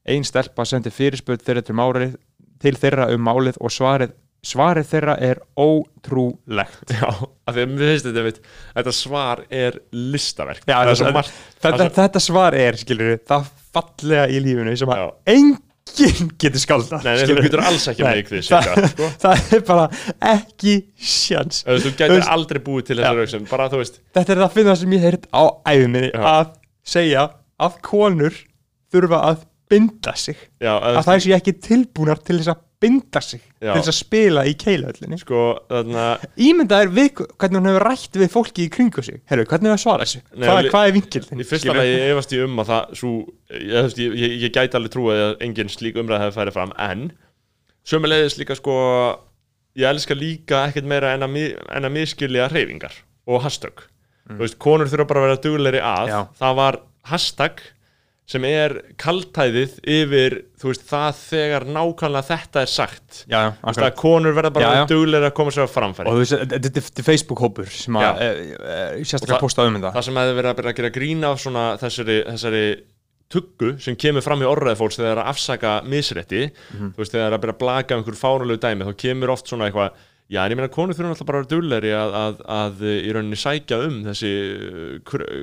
Einn stelpa sendi fyrirspöld þeirra til, málið, til þeirra um málið og svarið svarið þeirra er ótrúlegt. Já, af því að mér finnst þetta veit, þetta svar er listaverk. Já, þetta, margt, þetta, þetta svar er, skilur það fallega í lífunu sem að enginn getur skálda Nei, þú getur alls ekki með ykkur það, sko. <laughs> það er bara ekki sjans. Þú getur aldrei búið til þessar auksum bara þú veist Þetta er það að finna sem ég heirt á æfuminni að segja að konur þurfa að binda sig. Já, að það er sér ekki tilbúnar til þess að binda sig Já. til þess að spila í keilahöllinni sko, þarna... Ímyndað er við, hvernig hún hefur rætt við fólki í kringu sig Herru, hvernig hefur svarað þessu? Hvað, hvað er vingildin? Í fyrsta lagi efast ég um að það svo, ég, ég, ég, ég gæti alveg trúið að engin slík umræð hefur færið fram en sömulegis líka sko ég elska líka ekkert meira en að, en að miskilja reyfingar og hashtag mm. veist, konur þurfa bara að vera dugleiri að Já. það var hashtag sem er kaltæðið yfir veist, það þegar nákvæmlega þetta er sagt. Já, veist, að konur verða bara duglega að koma sér á framfæri. Og þetta er Facebook-hópur sem að e, e, sérstaklega posta um þetta. það sem hefur verið að gera grína á þessari, þessari tuggu sem kemur fram í orðræði fólks þegar það er að afsaka misrætti mm veist, þegar það er að byrja að blaka um einhver fáralögu dæmi þá kemur oft svona eitthvað Já, en ég meina, konur þurfum alltaf bara að vera dugleiri að, að, að í rauninni sækja um þessi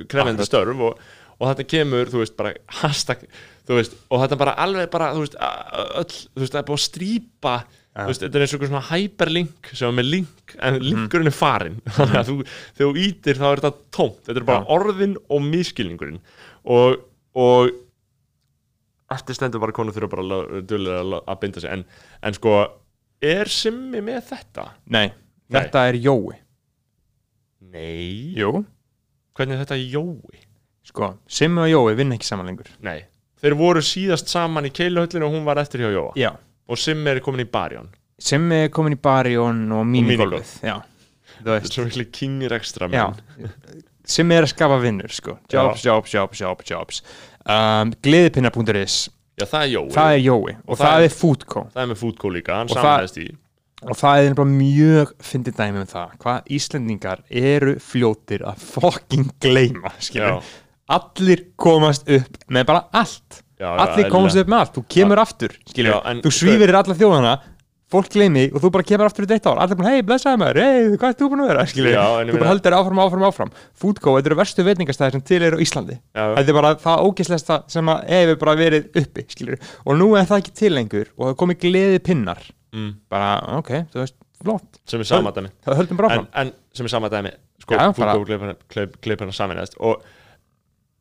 krefendi störf og, og þetta kemur, þú veist, bara hashtag, þú veist, og þetta bara alveg bara, þú veist, öll, þú veist, það er búin að strýpa, ja. þú veist, þetta er eins og svona hyperlink sem er með link en mhm. linkurinn er farin, mm. <laughs> þannig að þú þegar þú ítir þá er þetta tómt, þetta er bara ja. orðin og miskilningurinn og, og eftir stendur bara konur þurfa bara dölur að binda sig, en, en sko er Simmi með þetta? Nei, Nei. þetta er Jói Nei Jú Hvernig er þetta Jói? Sko, Simmi og Jói vinn ekki saman lengur. Nei, þeir voru síðast saman í keiluhöllinu og hún var eftir hjá Jóa. Já. Og Simmi er komin í Barjón Simmi er komin í Barjón og Minigolfið Já. Þetta er svo miklu kingir ekstra Já. Simmi er að skafa vinnur sko. Jobs, Já. jobs, jobs, jobs, jobs. Um, Gleðipinna.is Já, það er Það er Jói. Og, og það, það er Foodco. Það er með Foodco líka, hann samæðist í. Og það er bara mjög fyndið dæmi um það hvað Íslandingar eru fljótir að fokking gleima skilur allir komast upp með bara allt. Já, allir komast upp með allt, þú kemur já. aftur já, þú svífir þér alla þjóðana fólk gleymi og þú bara kemur aftur í deitt ár. Allir bara hei blessaði maður, hei hvað er þú búin að vera? Þú bara heldur áfram, áfram, áfram. Foodco, þetta eru verstu veitningastæðir sem til eru á Íslandi. Þetta er bara það ógæslegsta sem hefur bara verið uppi skilur. og nú er það ekki til lengur og það komi gleði pinnar. Mm. bara ok, þú veist, flott. Sem er sama dæmi en, en sem er sama dæmi sko, Foodco kleipina saminæðist og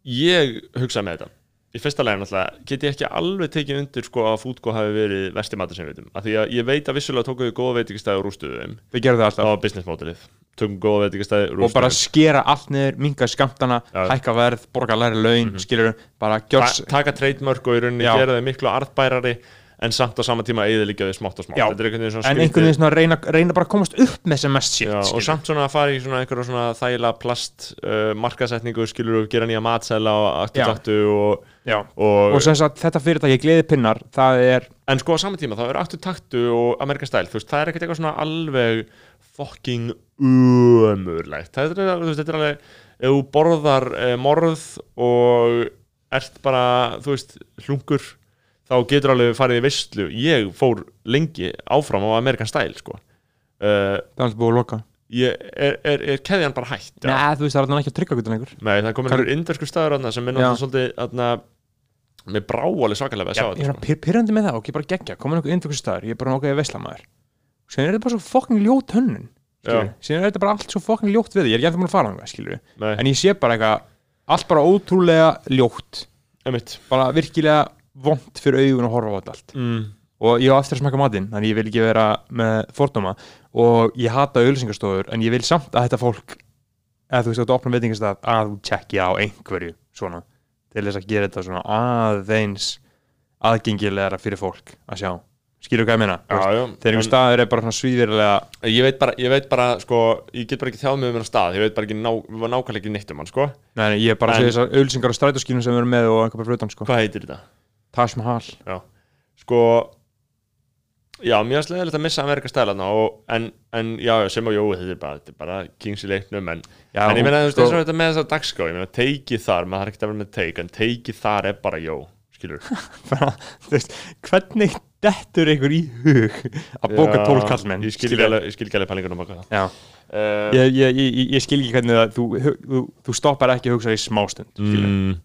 ég hugsaði með þetta. Í fyrsta leginn alltaf get ég ekki alveg tekið undir sko að fútgó hafi verið vestimatur sem við veitum, af því að ég veit að vissulega tókum við góða veitingastæði og rústuðum við gerum það alltaf. Á business modelið tökum góða veitingastæði og bara skera allt niður, minga skamtana ja. hækka verð, borga læri laun, mm -hmm. skilur bara gjörs Ta taka treytmörk og í rauninni gera þau miklu artbærari en samt á sama tíma líka við smátt og smátt. Já, en einhvern veginn svona reyna, reyna bara að komast upp með sem mest shit og samt svona að fara í svona einhverja svona þægila plast uh, markasetningu skilur og gera nýja matsæla og aktutaktu og, og, og sem sagt þetta fyrirtæki gleði pinnar það er en sko á sama tíma þá er aktutaktu og Amerikan stæl þú veist það er ekkert eitthvað svona alveg fucking umurlegt þetta er, veist, þetta er alveg ef þú borðar eh, morð og ert bara þú veist hlungur þá getur alveg farið í visslu ég fór lengi áfram á Amerikan Style sko. uh, það er alltaf búið að loka. ég, er, er, er keðjan bara hægt Nei, ja. þú veist það er ekki að tryggja gutin einhver Nei, það komin einhver indersku staður sem er náttúrulega svolítið aðna með bráali svakalega að sjá þetta Ég er sko. pyrrandi með það. Og ekki bara gegja komin einhver indersku staður, ég er bara nokkuð veislamæður og sen er þetta bara svo fokkin ljót hönnun sen er þetta bara allt svo fokkin ljót við ég er ekki að fara á það en ég sé bara eitthvað allt bara ótrúlega ljótt bara virkilega vond fyrir augun að horfa á þetta allt mm. og ég á eftir að smaka matinn þannig ég vil ekki vera með fordóma og ég hata auðvilsingastofur en ég vil samt að þetta fólk eða þú veist að þú opna veitingastaf að þú tjekkja á einhverju svona til þess að gera þetta svona aðeins aðgengilegra fyrir fólk að sjá skilur hvað ég meina þegar einhver staður er bara svíðirlega ég veit bara, ég veit bara sko, ég get bara ekki þjáð með um einhver stað ég veit bara ekki ná, nákvæmlega ekki neitt um hann sko. Nei, ég er bara að segja þessar auðvilsingar og strætóskínum sem við erum með og einhver bara frutan sko. Hvað heitir þetta? Taj Mahal. Já, sko Já, mjög slegðilegt að missa Amerika stælana en, en já, sem á jói þetta er bara, bara kings í leiknum en, já, en ég meina þú veist, sko, þetta með þess að dagskrá ég meina, teikið þar, maður har ekkert að vera með teik en teikið þar er bara jó, skilur <laughs> Þú veist, hvernig dettur einhver í hug að bóka tólkallmenn Ég skil ekki alveg pælingunum baka það. Uh, ég, ég, ég, ég skil ekki hvernig það þú, þú, þú stoppar ekki að hugsa í smástund mm,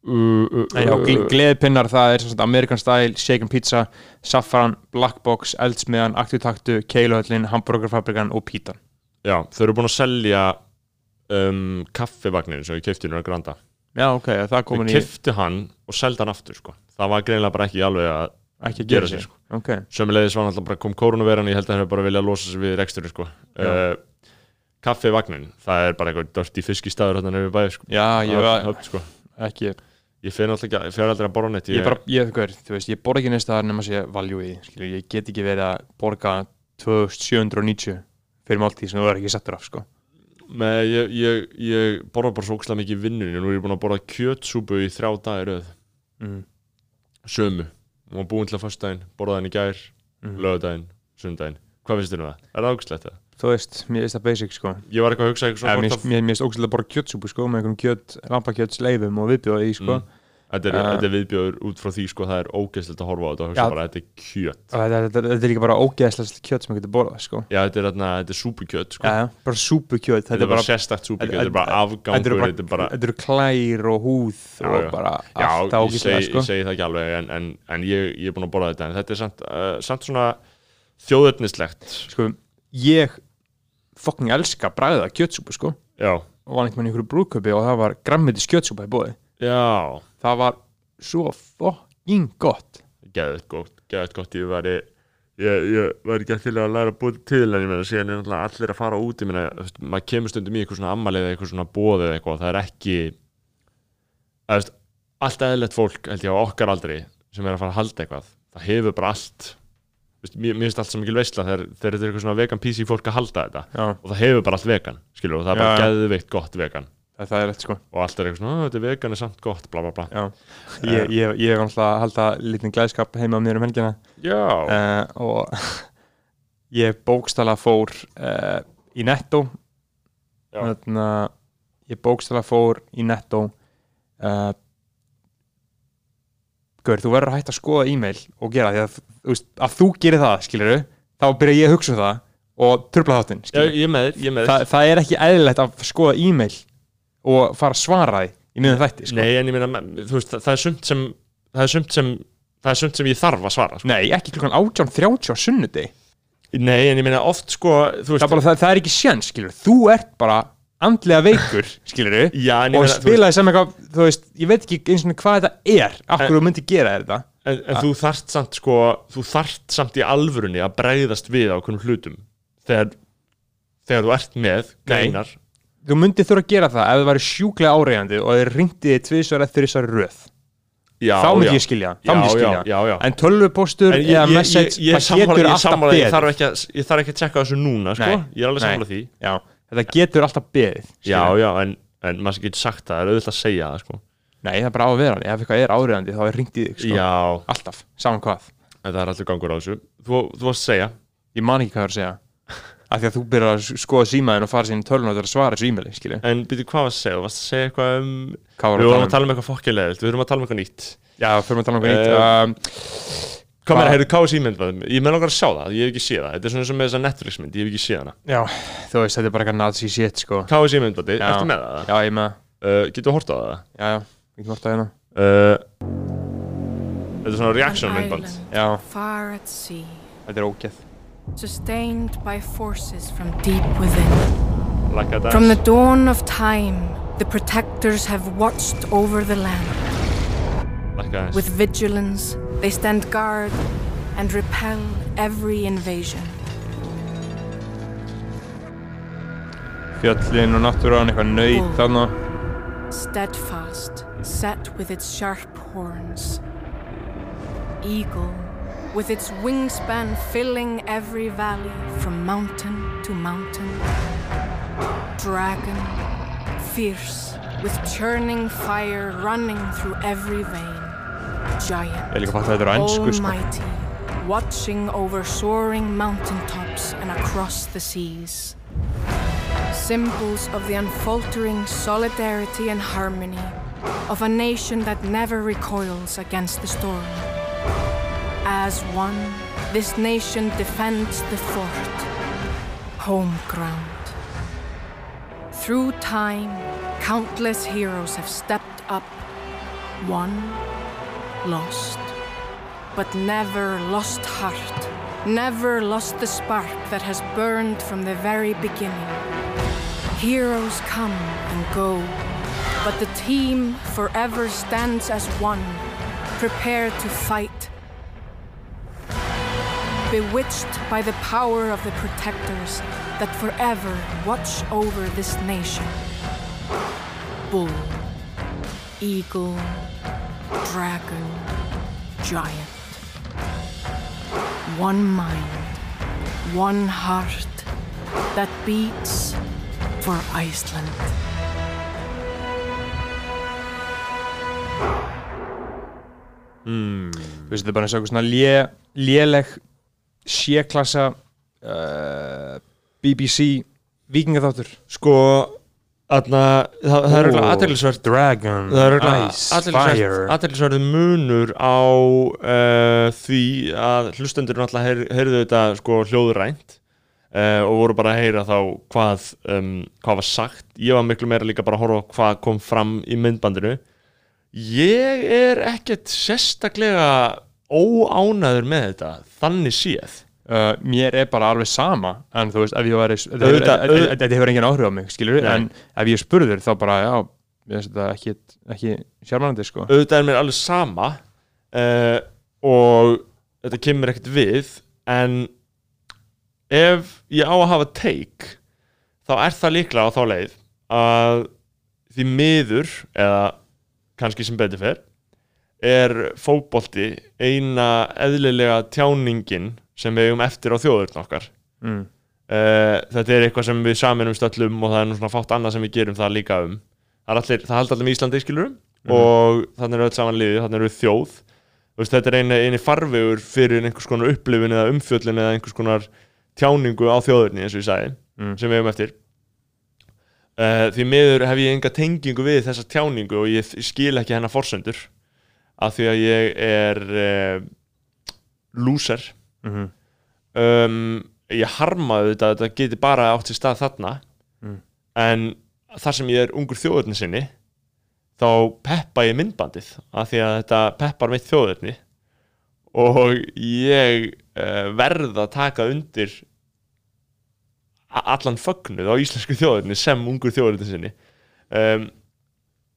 gleðpinnar það er svona American Style, Shaken Pizza Safran, Black Box, Eldsmiðan Aktutaktu, Keiluhöllin, Hamburgerfabrikan og Pítan Já, þau eru búin að selja um, kaffivagnin sem við kæftum í Granda Já, ok, það komin í Við kæftum hann og selda hann aftur sko. það var greinlega bara ekki alveg að ekki að gera sér sko. okay. Sömulegis var hann alltaf kom koronaveran ég held að það hefur bara viljað losa sér við reksturinn sko. uh, Kaffivagnin, það er bara eitthvað dörft í fiskistæður hérna nefnir bæði sko. Já, ég var sko. ekki Ég fyrir aldrei að borða neitt Ég, bara, ég, veist, ég borða ekki neist að nema að sé valjú í Ég get ekki verið að borga 2790 fyrir máltíð sem þú verður ekki settur af sko. Nei, ég, ég, ég borða bara svo ókslega mikið vinnunni Nú er ég búin að borða kjötsúbu í þrjá dagir mm. Sömu og búin til að fyrstdægin borðaðin í gær, mm. lögdægin, sundægin Hvað finnst þér nú það? Er það ógslegt það? Þú veist, mér finnst það basic sko. Ég var eitthvað að hugsa eitthvað Mér það ógstilega bara kjötsúpu sko með einhvern kjöt, lampakjötsleifum og viðbjóði í sko. Mm. Þetta er, uh, er viðbjóður út frá því sko það er ógeðslega að horfa á þetta og hugsa ja, bara þetta er kjöt. Þetta, þetta, þetta er líka bara ógeðslega kjöt sem það getur borðað sko. Já, þetta er, þetta er súpukjöt sko. Já, bara súpukjöt Þetta er bara sérstakt súpukjöt, þetta er bara afgangur Þetta eru klær og húð já, og bara allt á ógeðslega sko. Já, ég fokking elska bræða kjötsúpu sko. Já. Og var einhvern veginn í einhverju brúköpi og það var grammitis kjötsúpa í bóði Já. Það var svo fokking gott. Gæðið gott, gæðið gott. Ég var, ég, ég var ekki eftir að læra búið til en ég meina síðan er allir að fara út ég meina, maður kemur stundum í eitthvað svona ammalið eða eitthvað svona bóðið eitthvað það er ekki það er allt eðlert fólk held ég á okkar aldrei sem er að fara að halda eitthvað það hefur bara allt mér finnst allt svo mikil veistla þegar þetta er eitthvað svona vegan PC fólk að halda þetta Já. og það hefur bara allt vegan skilur, og það er bara Já. geðvikt gott vegan það er rétt sko og allt er eitthvað svona, þetta er vegan er samt gott bla bla bla Já. ég, eh. ég, ég er alltaf að halda lítinn glæðskap heima á mér um helgina uh, og <laughs> ég bókstala fór uh, í að ég bókstala fór í netto uh, Gaur, þú verður að hætta að skoða e-mail og gera því að, að, að þú gerir það, skilur þá byrja ég að hugsa um það og tröfla þáttinn Þa, það er ekki eðlilegt að skoða e-mail og fara að svara því í miðan þætti sko. Nei, en ég meina, þú veist, það er sumt sem það er sumt sem, það er sumt sem ég þarf að svara sko. Nei, ekki klukkan 18.30 á sunnundi Nei, en ég meina, oft sko það, bara, það, það er ekki sjans, skilur, þú ert bara andlega veikur, skilur þau <laughs> og spilaði sem eitthvað, þú veist ég veit ekki eins og hvað þetta er af hverju þú myndi gera þetta. En, en þú þarft samt sko, þú þarft samt í alvörunni að breyðast við á konum hlutum þegar, þegar þú ert með greinar. Þú myndi þurfa að gera það ef það væri sjúklega áregjandi og þið ringtiði tviðsvar eftir þessar röð. Já, þá myndi ég skilja, þá myndi ég skilja. já, en tölvupostur eða message, það getur alltaf beð ég þarf ekki að tjekka þessu núna sko. ég er alveg samfélag því. Já þetta getur alltaf beðið já, já, en, en maður getur sagt það, það er auðvitað að segja það sko. nei, það er bara á að vera ef eitthvað er áriðandi þá er ringt í þig sko. alltaf, saman hvað. En það er alltaf gangur á þessu. Þú, þú varst að segja. Ég man ekki hvað það er að segja. Af því að þú byrjar að skoða símaðin og fara sín tölun og það er að svara þessu e-maili, skilja en byrju hvað var að segja, þú varst að segja eitthvað um við vorum að tala um eitthvað fokkilegð við vorum að tala um eitthvað nýtt. Já, við vorum að tala um eitthvað nýtt. uh, um, Hvað með það, heyrðu KSI myndvað, ég með langar að sjá það, ég hef ekki séð það, þetta er svona sem með þessa Netflix mynd, ég hef ekki séð hana. Já, þú veist, þetta er bara eitthvað nazi shit, sko. KSI myndvað, ertu með það? Já, ég með það. Uh, Getur þú hortað á það? Já, já, ég getur hortað á það. Uh, þetta er svona reaction myndband. Já, þetta er ógeð. Sustained by forces from deep within. Like from the dawn of time, the protectors have watched over the land. Like With vigilance, They stand guard and repel every invasion. Fjöllin og náttúran, eitthvað þarna. Steadfast, set with its sharp horns. Eagle, with its wingspan filling every valley from mountain to mountain. Dragon, fierce, with churning fire running through every vein. Giant, ég líka fatt að þetta eru einsku sko. watching over soaring mountaintops and across the seas. Symbols of the unfaltering solidarity and harmony of a nation that never recoils against the storm. As one, this nation defends the fort, home ground. Through time, countless heroes have stepped up, won, lost, but never lost heart, never lost the spark that has burned from the very beginning. Heroes come and go, but the team forever stands as one, prepared to fight. Bewitched by the power of the protectors that forever watch over this nation. Bull, eagle, dragon, giant. One mind, one heart that beats for Iceland. Mm. Þú veist, þetta er bara eins og eitthvað svona lé, léleg séklassa uh, BBC vikingaþáttur Sko, aðna, það, það er eitthvað aðeinsvært Dragon, Ice, Fire. munur á uh, því að hlustendur náttúrulega heyrðu þetta sko hljóðurænt uh, og voru bara að heyra þá hvað, um, hvað var sagt. Ég var miklu meira líka bara að horfa hvað kom fram í myndbandinu. Ég er ekkert sérstaklega óánæður með þetta, þannig séð. Uh, mér er bara alveg sama, en þú veist, ef ég var, þetta hefur engin áhrif á mig, skilur, Nei. en ef ég spurður þá bara, já, þetta ekki, ekki sjármannandi, sko. Auðvitað er mér alveg sama uh, og þetta kemur ekkert við, en ef ég á að hafa teik, þá er það líklega á þá leið að því miður, eða kannski sem betur fer er fókbólti eina eðlilega tjáningin sem við hefum eftir á þjóðurinn okkar mm. uh, þetta er eitthvað sem við saminum stöllum og það er nú svona fátt annað sem við gerum það líka um það, allir, það haldi allir með Íslandi skilurum mm. og þannig er öll saman liðið, þannig eru þjóð veist, þetta er eini, eini farvegur fyrir einhvers konar upplifin eða umfjöllin eða einhvers konar tjáningu á þjóðurinn eins og ég sagði, mm. sem við hefum eftir Uh, því miður hef ég enga tengingu við þessa tjáningu og ég skil ekki hennar forsöndur af því að ég er uh, loser mm -hmm. um, ég harmaði þetta að þetta geti bara átt í stað þarna mm. en þar sem ég er ungur þjóðurni sinni þá peppa ég myndbandið af því að þetta peppar mitt þjóðurni og ég uh, verð að taka undir allan fögnuð á íslensku þjóðurni sem ungur þjóðurinn sinni um,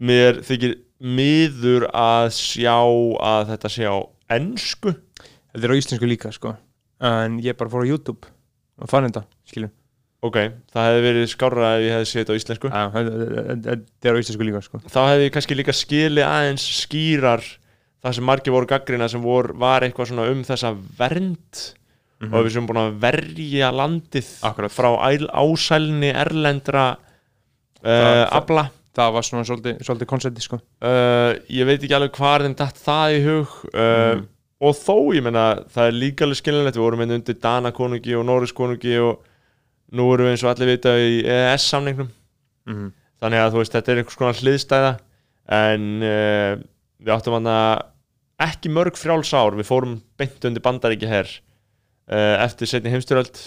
mér þykir miður að sjá að þetta sé á ennsku Þetta er á íslensku líka sko. En ég bara fór á YouTube og fann þetta, skilju. Ok, það hefði verið skára ef ég hefði séð þetta á íslensku. Já, þetta er á íslensku líka sko. Þá hefði ég kannski líka skili aðeins skýrar það sem margir voru gaggrina sem vor, var eitthvað svona um þessa vernd. Mm -hmm. og við sem búin að verja landið Akkurat. frá ásælni erlendra uh, abla það var svona svolítið, konsepti sko. uh, ég veit ekki alveg hvað er þeim dætt það í hug uh, mm. og þó ég menna það er líka alveg skilinlegt við vorum hérna undir Dana konungi og Norris konungi og nú erum við eins og allir vita í EES samningnum mm. þannig að þú veist þetta er einhvers konar hliðstæða en við áttum að ekki mörg frjáls ár við fórum beint undir bandaríki herr Eh, eftir setni heimstyröld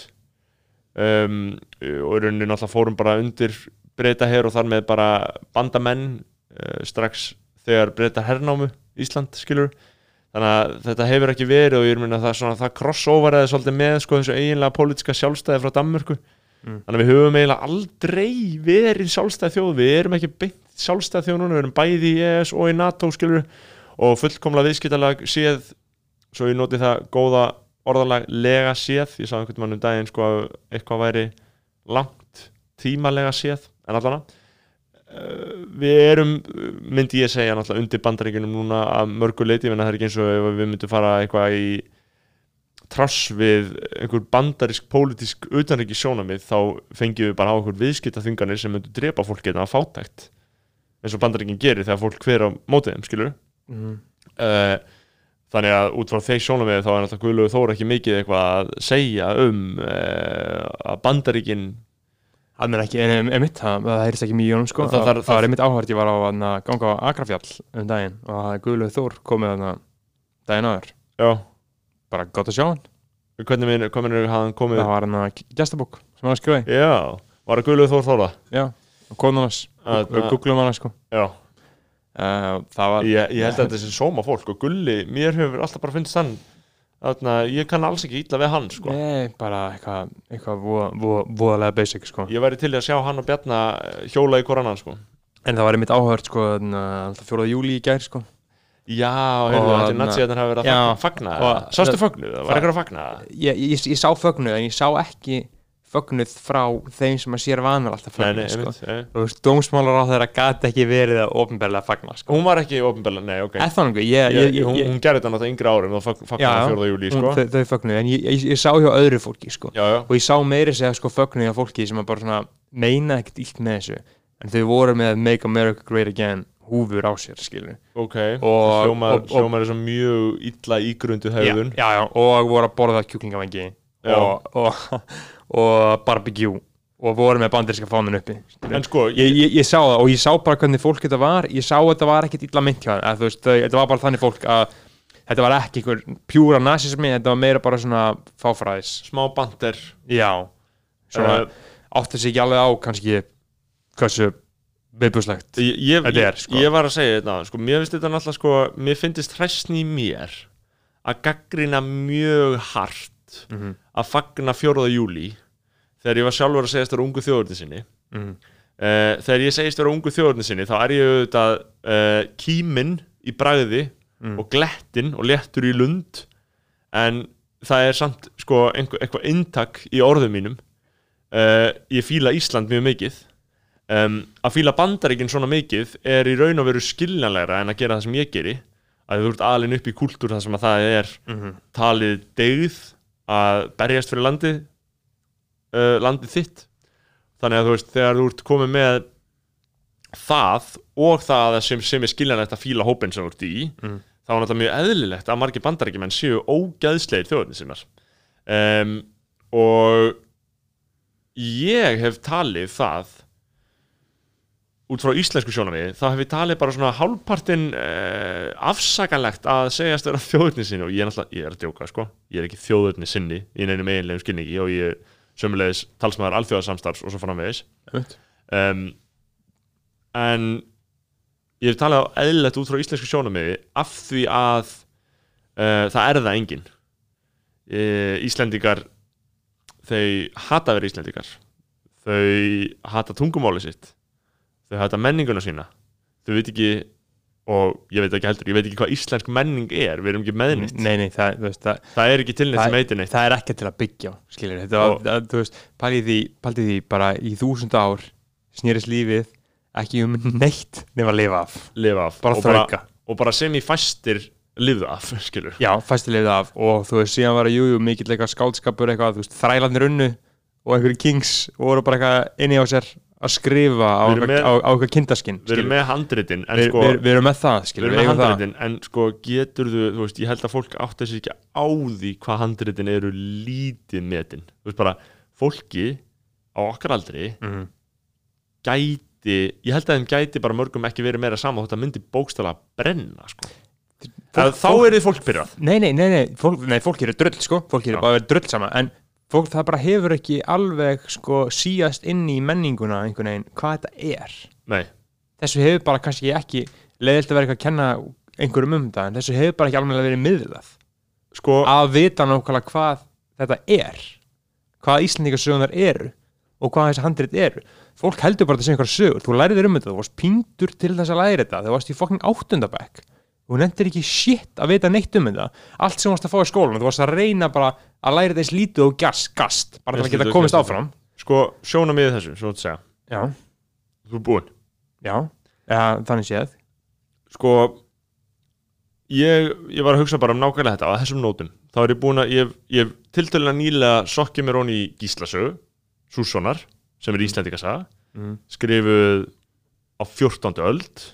um, og í rauninu náttúrulega fórum bara undir breyta hér og þar með bara bandamenn uh, strax þegar breyta herrnámu Ísland skilur þannig að þetta hefur ekki verið og ég er myndið að það, svona, það crossover eða svolítið með sko þessu eiginlega pólitiska sjálfstæði frá Danmörku. Mm. þannig að við höfum eiginlega aldrei verið sjálfstæði þjóð, við erum ekki beint sjálfstæði þjóð núna, við erum bæði í ES og í NATO skilur og fullkomlega viðskiptalag séð, svo ég noti það góða orðalega séð. Ég sá einhvern mann um daginn sko að eitthvað væri langt tímalega séð en allavega uh, við erum, myndi ég segja náttúrulega undir bandaríkunum núna að mörgu leiti, en það er ekki eins og við myndum fara eitthvað í trass við einhver bandarísk pólitísk utanriki sjónamið þá fengjum við bara á einhver viðskiptaþunganir sem myndur drepa fólk getna að fátækt. Eins og bandaríkin gerir þegar fólk hver á mótiðum, skilur mm. uh, þannig að út frá þeir sjónum við þá er náttúrulega Guðlaugur Þór ekki mikið eitthvað að segja um uh, að bandaríkin hann er ekki, en mitt, það, það heyrist ekki mjög um sko, það, það, það er mitt áhört ég var á að ganga á Agrafjall um daginn og það er Guðlaugur Þór komið að daginn aður já. bara gott að sjá hann. Hvernig minn, komið hann komið? Það var hann að gestabók sem hann að skrifa já, var það Guðlaugur Þór Þóra? Já, og konunars, googlum hann sko. Já. Uh, var, ég, ég held að þetta sé sóma fólk og Gulli, mér hefur alltaf bara finnst hann að ég kann alls ekki ítla við hann sko. Nei, bara eitthvað eitthvað voðalega basic sko. Ég væri til að sjá hann og Bjarna eh, hjóla í korannan sko. En það var einmitt áhört sko, alltaf fjóruða júli í gær sko. Já, heyrðu, þetta er natsið að það hefur verið að fagna Sástu fögnuð? Það var eitthvað að fagna Ég, ég, ég sá fögnuð en ég sá ekki fögnuð frá þeim sem að sér vanar alltaf fögnuð sko. þú veist, dómsmálar á þeirra gæti ekki verið að ofnbærlega fagna sko. hún var ekki ofnbærlega, nei, ok Þannig, ég, ég, hún, hún gerði þetta náttúrulega yngri árum og fagnaði fjórða júli sko. þau, þau fögnuð, en ég sá hjá öðru fólki sko. já, já. og ég sá meiri segja sko, fögnuð hjá fólki sem að bara svona meina ekkert illt með þessu en þau voru með Make America Great Again húfur á sér, skilur ok, hljómar er svo mjög illa ígrundu höfðun og voru að borða kjúklingavengi og, og barbecue og voru með bandiríska fánin uppi. Sko, ég, ég, ég sá það og ég sá bara hvernig fólk þetta var. Ég sá að þetta var ekkert illa mynd hjá það þetta var bara þannig fólk að þetta var ekki einhver pjúra nazismi þetta var meira bara svona fáfræðis. Smá bandir já, svona uh, átti sig ekki alveg á kannski hversu viðbúslegt þetta er sko. ég var að segja þetta, sko, mér finnst þetta náttúrulega sko, mér finnst hræstni mér að gaggrina mjög hart mm -hmm. að fagna fjóruða júli þegar ég var sjálfur að segja þetta ungu þjóðurni sinni mm -hmm. uh, þegar ég segist þetta ungu þjóðurni sinni þá er ég auðvitað uh, kíminn í bræði mm. og glettin og lettur í lund en það er samt sko einhver, eitthvað intak í orðum mínum uh, ég fíla Ísland mjög mikið um, að fíla bandaríkinn svona mikið er í raun og veru skiljanlegra en að gera það sem ég geri að þú ert alin upp í kúltúr þar sem að það er mm -hmm. talið degð að berjast fyrir landi uh, landið þitt þannig að þú veist, þegar þú ert komið með það og það sem, sem er skiljanlegt að fíla hópin sem þú ert í mm. þá er þetta mjög eðlilegt að margir bandarækjumenn séu ógæðslegir þjóðinni sem er um, og ég hef talið það út frá íslensku sjónami þá hef ég talið bara svona hálfpartin uh, afsakanlegt að segjast vera þjóðurni sinni. Og ég er náttúrulega, ég er að djóka sko. Ég er ekki þjóðurni sinni í neinum eiginlegum skilningi og ég er sömulegis talsmaður alþjóðarsamstarfs og svo framvegis. Um, en ég hef talið á eðlilegt út frá íslensku sjónami af því að uh, það er það engin uh, Íslendingar þau hata verið Íslendingar. Þau hata tungumáli sitt þau þetta menninguna sína. Þau veit ekki, og ég veit ekki heldur ég veit ekki hvað íslensk menning er við erum ekki meðnitt nei, nei, það, veist, það, það er ekki til neitt sem heitir neitt það er ekki til að byggja skiljur, þetta var, það, þú veist, pælið því, pælið því bara í þúsund ár snýris lífið ekki um neitt nefn að lifa af, lifa af. bara og, bara, og bara sem í fæstir lifðu af, <laughs> skilur já, fæstir lifðu af. Og þú veist, síðan var að jújú mikill eitthvað skálskapur eitthvað, þú veist, þrælandir unnu og einhverju kings voru bara eitthvað inni á sér að skrifa á eitthvað kindaskinn við erum með handritin við sko, vi, vi erum með það við erum með handritin en sko getur þú, þú veist, ég held að fólk átt að sér ekki á því hvað handritin eru lítið metin. Þú veist bara, fólki á okkar aldri mm gæti ég held að þeim gæti bara mörgum ekki verið meira saman þótt að myndi bókstala að brenna sko. fólk, þá er þið fólk byrjað nei, nei, nei, nei, fólk, nei, fólk eru drull sko, fólk eru bara drull sama en fólk það bara hefur ekki alveg sko síast inn í menninguna einhvern veginn hvað þetta er. Nei. þessu hefur bara kannski ekki leiðilt að vera eitthvað að kenna einhverjum um það en þessu hefur bara ekki alveg verið miðlað. Sko að vita nákvæmlega hvað þetta er hvað Íslandíkarsögunar eru og hvað þessi handrit eru. Fólk heldur bara að það sé einhverja sögur. Þú læriður um þetta, þú varst píndur til þess að læra þetta þú varst í fokking áttundabæk þú nefndir ekki shit að vita neitt um þetta. Allt sem þú varst að fá í skólan þú varst að reyna bara að læra þess lítið og gast, gast. Bara til að geta komist áfram. Sko sjóna mig þessu, svo að segja. Já. þú er búinn. Já, ja, þannig séð. Sko ég, ég var að hugsa bara um nákvæmlega þetta á þessum nótum, þá er ég búinn að ég, ég tiltölulega nýlega sokkið mér honi í Gíslasögu, Sússonar sem er íslendikasaga mm. skrifuð á 14. öld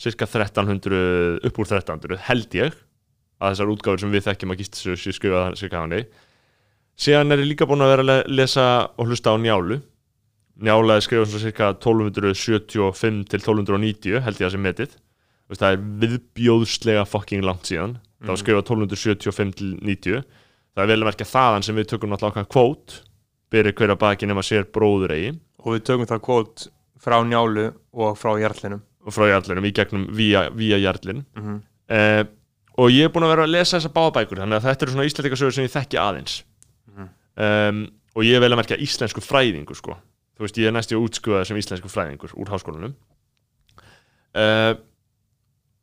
cirka 1300 upp úr 1300 held ég að þessar útgáður sem við þekkjum að gísla sér skrifa sér hann síðan er ég líka búin að vera að lesa og hlusta á njálu. Njála er skrifað svona cirka 1275 til 1290 held ég að sem metið. Það er viðbjóðslega fucking langt síðan. Mm. það var skrifað 1275 til 90 það er vel að merkja þaðan sem við tökum náttúrulega kvót byrja hverja baki nema sér bróður eigi. Og við tökum það kvót frá njálu og frá hjarlinum og frá hjarlinum í gegnum via, via hjarlin mm -hmm. eh, og ég er búin að vera að lesa þessa báðabækur þannig að þetta eru svona íslendikasögur sem ég þekki aðeins. Mm um, og ég er vel að merkja íslensku fræðingu sko. Þú veist ég er næstu útskuðað sem íslensku fræðingur úr háskólanum. Uh,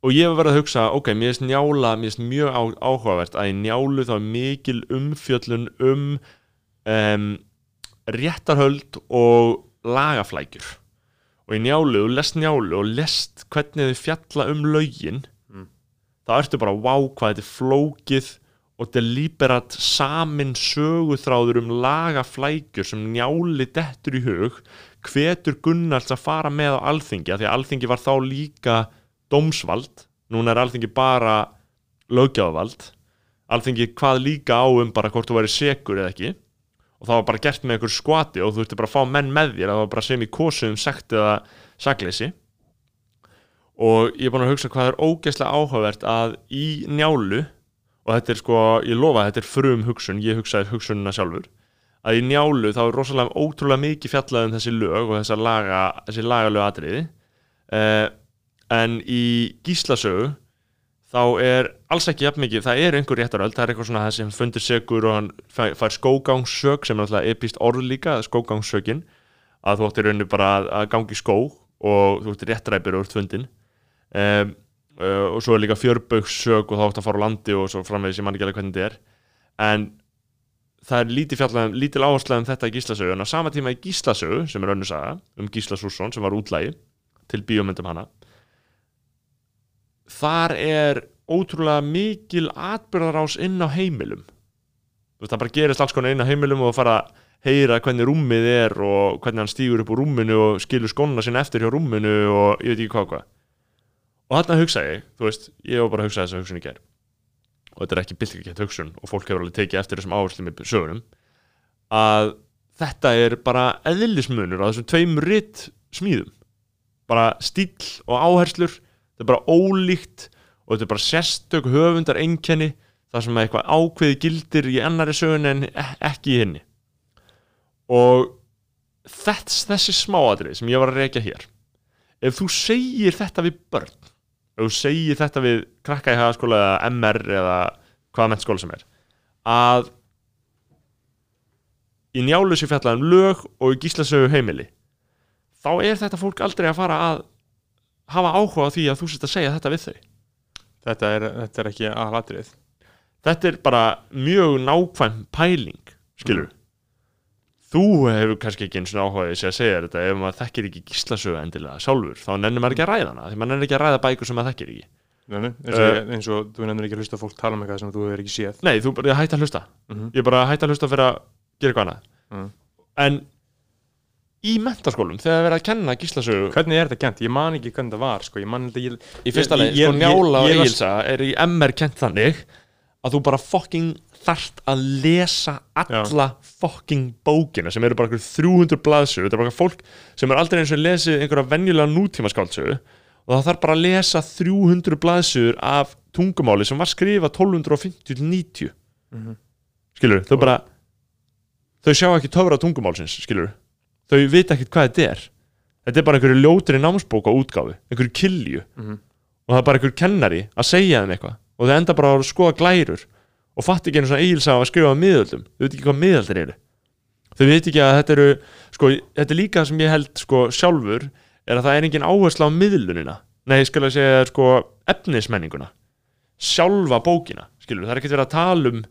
og ég verið að hugsa ok, mér finnst njála, mér finnst mjög á, áhugavert að í njálu þá er mikil umfjöllun um, um réttarhöld og lagaflækjur. Og í njálu, og lest njálu og lest hvernig þið fjalla um laugin. Þá ertu bara wow hvað þetta er flókið og deliberat samin söguþráður um lagaflækjur sem njáli dettur í hug hvetur Gunnars að fara með á alþingi, af því að alþingi var þá líka dómsvald. Núna er alþingi bara lögjáðvald alþingi hvað líka á um bara hvort þú væri segur eða ekki. Og það var bara gert með einhver skvati og þú þurfti bara að fá menn með þér. Það var bara sem í kosum sekt eða sagleysi og ég er búin að hugsa hvað er ógeðslega áhugavert að í njálu og þetta er sko, ég lofa að þetta er frum hugsun, ég hugsaði hugsununa sjálfur að í njálu þá er rosalega ótrúlega mikið fjallað um þessi lög og laga, þessi lagalög atriði. Eh, en í gíslasögu þá er alls ekki jafn mikið, það er einhver réttaröld, það er eitthvað svona það sem fundur segur og hann fær skógangssög sem er alltaf epist orð líka, skógangssögin að þú ættir rauninu bara að, gangi skó og þú ættir réttaræpir úr tvundin um, uh, og svo er líka fjörbögssög og þá ættir að fara á landi og svo framvegis ég man ekki alveg hvernig þetta er. En það er lítið fjallega, lítil áherslega um þetta í gíslasögu. En á sama tíma í gíslasögu sem er önnu saga um Gísla Sússon sem var útlægi til bíómyndum hana þar er ótrúlega mikil atbyrðarás inn á heimilum. Það bara gerist alls konar inn á heimilum og fara að heyra hvernig rúmið er og hvernig hann stýgur upp úr rúminu og skilur skónuna sinna eftir hjá rúminu og ég veit ekki hvað hvað og þarna hugsa ég, þú veist, ég var bara að hugsa þess að hugsun ég ger og þetta er ekki byltingakent hugsun og fólk hefur alveg tekið eftir þessum áherslu með sögurum að þetta er bara eðlismunur á þessum tveim ritt smíðum bara stíl og áherslur þetta er bara ólíkt og þetta er bara sérstök höfundar einkenni þar sem eitthvað ákveði gildir í annari sögun en e- ekki í henni og þess, þessi smáadrið sem ég var að reyka hér ef þú segir þetta við börn þú segir þetta við krakka í hagaskóla eða MR eða hvaða mennskóla sem er að í njálu sér fjallaðum lög og í gíslasögu heimili þá er þetta fólk aldrei að fara að hafa áhuga á því að þú sést að segja þetta við þau Þetta er, þetta er ekki aðlatrið Þetta er bara mjög nákvæm pæling skilur mm. Þú hefur kannski ekki eins og áhugaðið sér að segja þetta ef maður þekkir ekki gíslasögu endilega sjálfur þá nennir maður ekki að ræða hana því maður nennir ekki að ræða bækur sem maður þekkir ekki Nei, eins, og, uh, eins og þú nennir ekki að hlusta fólk tala um eitthvað sem þú hefur ekki séð Nei, þú bara hætti að hlusta mm -hmm. Ég bara hætti að hlusta fyrir að gera eitthvað annað mm. En í mentaskólum þegar það verið að kenna gíslasögu Hvernig er þetta kent? Ég man ekki hvernig það var sko. man, ég, Í að þú bara fucking þart að lesa alla Já. fucking bókina sem eru bara 300 blaðsögu, þetta er bara fólk sem er aldrei eins og lesið einhverja venjulega nútíma skáldsögu og það þarf bara að lesa 300 blaðsögur af tungumáli sem var skrifað 1250-90 mm -hmm. skilur, þau bara þau sjá ekki töfra tungumálsins, skilur þau vita ekkert hvað þetta er. Þetta er bara einhverju ljótri námsbók á útgáfi einhverju kilju mm -hmm. og það er bara einhverju kennari að segja þeim eitthvað og þau enda bara að skoða glærur og fatt ekki einu svona eigilsa að skrifa um miðöldum. Þau veit ekki hvað miðöldir eru. Þau veit ekki að þetta eru sko, þetta er líka sem ég held sko, sjálfur er að það er engin áhersla á miðlunina. Nei, ég segja sko, efnismenninguna. Sjálfa bókina skilur, það er ekkert verið að tala um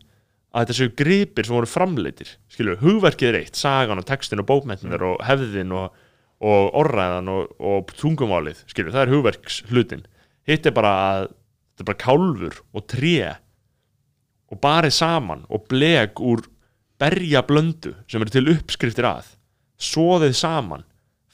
að þetta séu gripir sem voru framleitir skilju, hugverkið er eitt, sagan og textin og bókmentinir mm. og hefðin og, og orðræðan og, og tungumálið skilju, það er hugverks hlutin hitt er bara að þetta er bara kálfur og tré og barið saman og bleg úr berja blöndu sem eru til uppskriftir að. Svoðið saman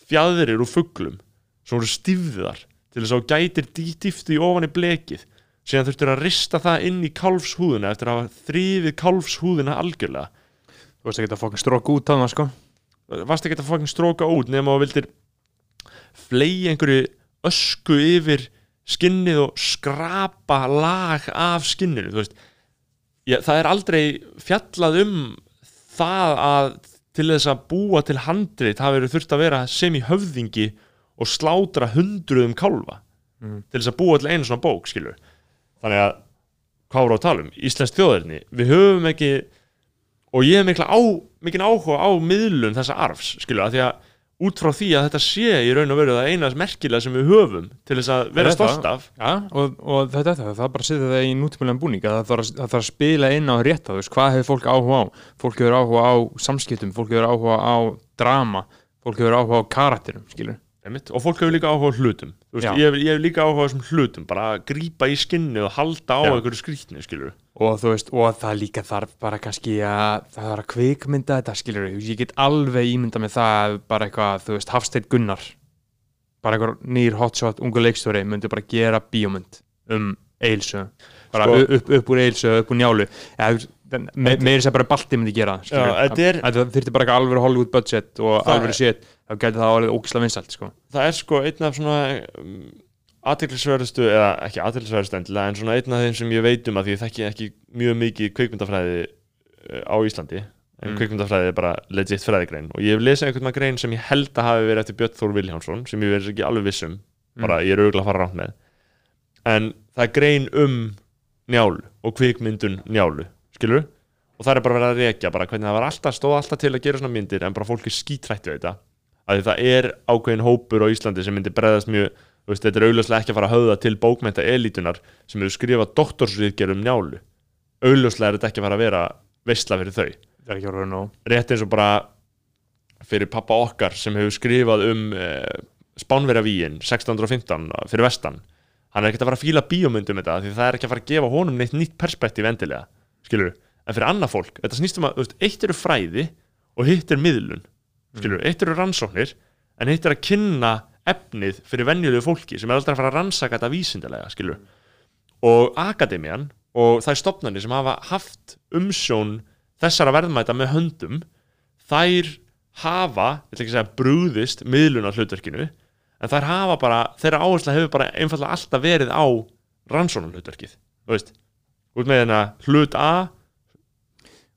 fjæðirir úr fugglum sem eru stifðar til þess að gætir dýfti ofan í blekið. Síðan þurftur að rista það inn í kálfshúðuna eftir að hafa þrýfið kálfshúðuna algjörlega. Þú veist ekki að fokkin stróka út á það sko. Varst ekki að fokkin stróka út nema að vildir flegi einhverju ösku yfir skinnið og skrapa lag af skinninu ég, það er aldrei fjallað um það að til þess að búa til handrið það verður þurft að vera sem í höfðingi og slátra hundruðum kálfa mm. til þess að búa til einu svona bók skilur þannig að hvað voru á talum, Íslands þjóðarni við höfum ekki og ég hef mikla á, mikil áhuga á miðlun þessa arfs skilur að því að út frá því að þetta sé í raun og veru það einast merkilega sem við höfum til þess að vera stolt af. Ja, og, og þetta er það, það er bara að setja það í nútímulegan búning að það þarf að, að spila inn á rétt á þess, hvað hefur fólk áhuga á? Fólk hefur áhuga á samskiptum, fólk hefur áhuga á drama, fólk hefur áhuga á karakterum, skilur og fólk hefur líka áhuga á hlutum. Veist, ég, hef, ég hef líka áhuga á þessum hlutum bara að grýpa í skinni og halda á einhverju skrítni, og þú veist, og það líka þarf bara kannski að það þarf að kvikmynda þetta, skilur ég get alveg ímynda með það bara eitthvað, þú veist, Hafstein Gunnar bara eitthvað nýr hotshot ungu leikstjóri, myndi bara gera bíomund um eilsö bara sko, upp, upp úr eilsö, upp úr njálu. Eða Me, meiri sem bara balti myndi gera það þurfti bara alveg Hollywood budget og alveg shit þá getur það alveg ógislega vinsalt sko. það er sko einn af svona um, aðtilsverðustu, eða ekki aðtilsverðustu endilega en svona einn af þeim sem ég veitum að því ég þekki ekki mjög mikið kveikmyndafræði uh, á Íslandi en mm. kveikmyndafræði er bara legit fræðigrein og ég hef lesið einhvern veginn grein sem ég held að hafi verið eftir Björn Þór Viljánsson sem ég verið ekki alveg vissum bara mm. ég er auðvitað að fara rátt með en það er grein um njálu og kveikmyndun njálu skilur og það er bara verið að reykja bara hvernig það var alltaf, stóð alltaf til að gera svona myndir en bara fólk er skítrætt við þetta að það er ákveðin hópur á Íslandi sem myndir breðast mjög, veist, þetta er augljóslega ekki að fara að höfða til bókmenta elitunar sem eru skrifað doktorsriðgerðum njálu. Augljóslega er þetta ekki að fara að vera veistla fyrir þau. Það er ekki að vera nú rétt eins og bara fyrir pappa okkar sem hefur skrifað um eh, Spánverjavíin 1615 fyrir vestan. Hann er ekkert að fara að fíla bíomundum þetta því það er ekki að fara að gefa honum neitt nýtt perspektíf endilega skilur en fyrir annað fólk, þetta snýst um að veist, eitt eru fræði og hitt er miðlun skilur, mm. eitt eru rannsóknir en hitt er að kynna efnið fyrir venjulegu fólki sem er aldrei að fara að rannsaka þetta vísindilega, skilur og akademian og það er stopnarnir sem hafa haft umsjón þessara verðmæta með höndum þær hafa, ég ætla ekki að segja brúðist miðlun á hlutverkinu en þær hafa bara, þeirra áhersla hefur bara einfallega alltaf verið á rannsóknar hlutverkið, þú veist út með hérna hlut A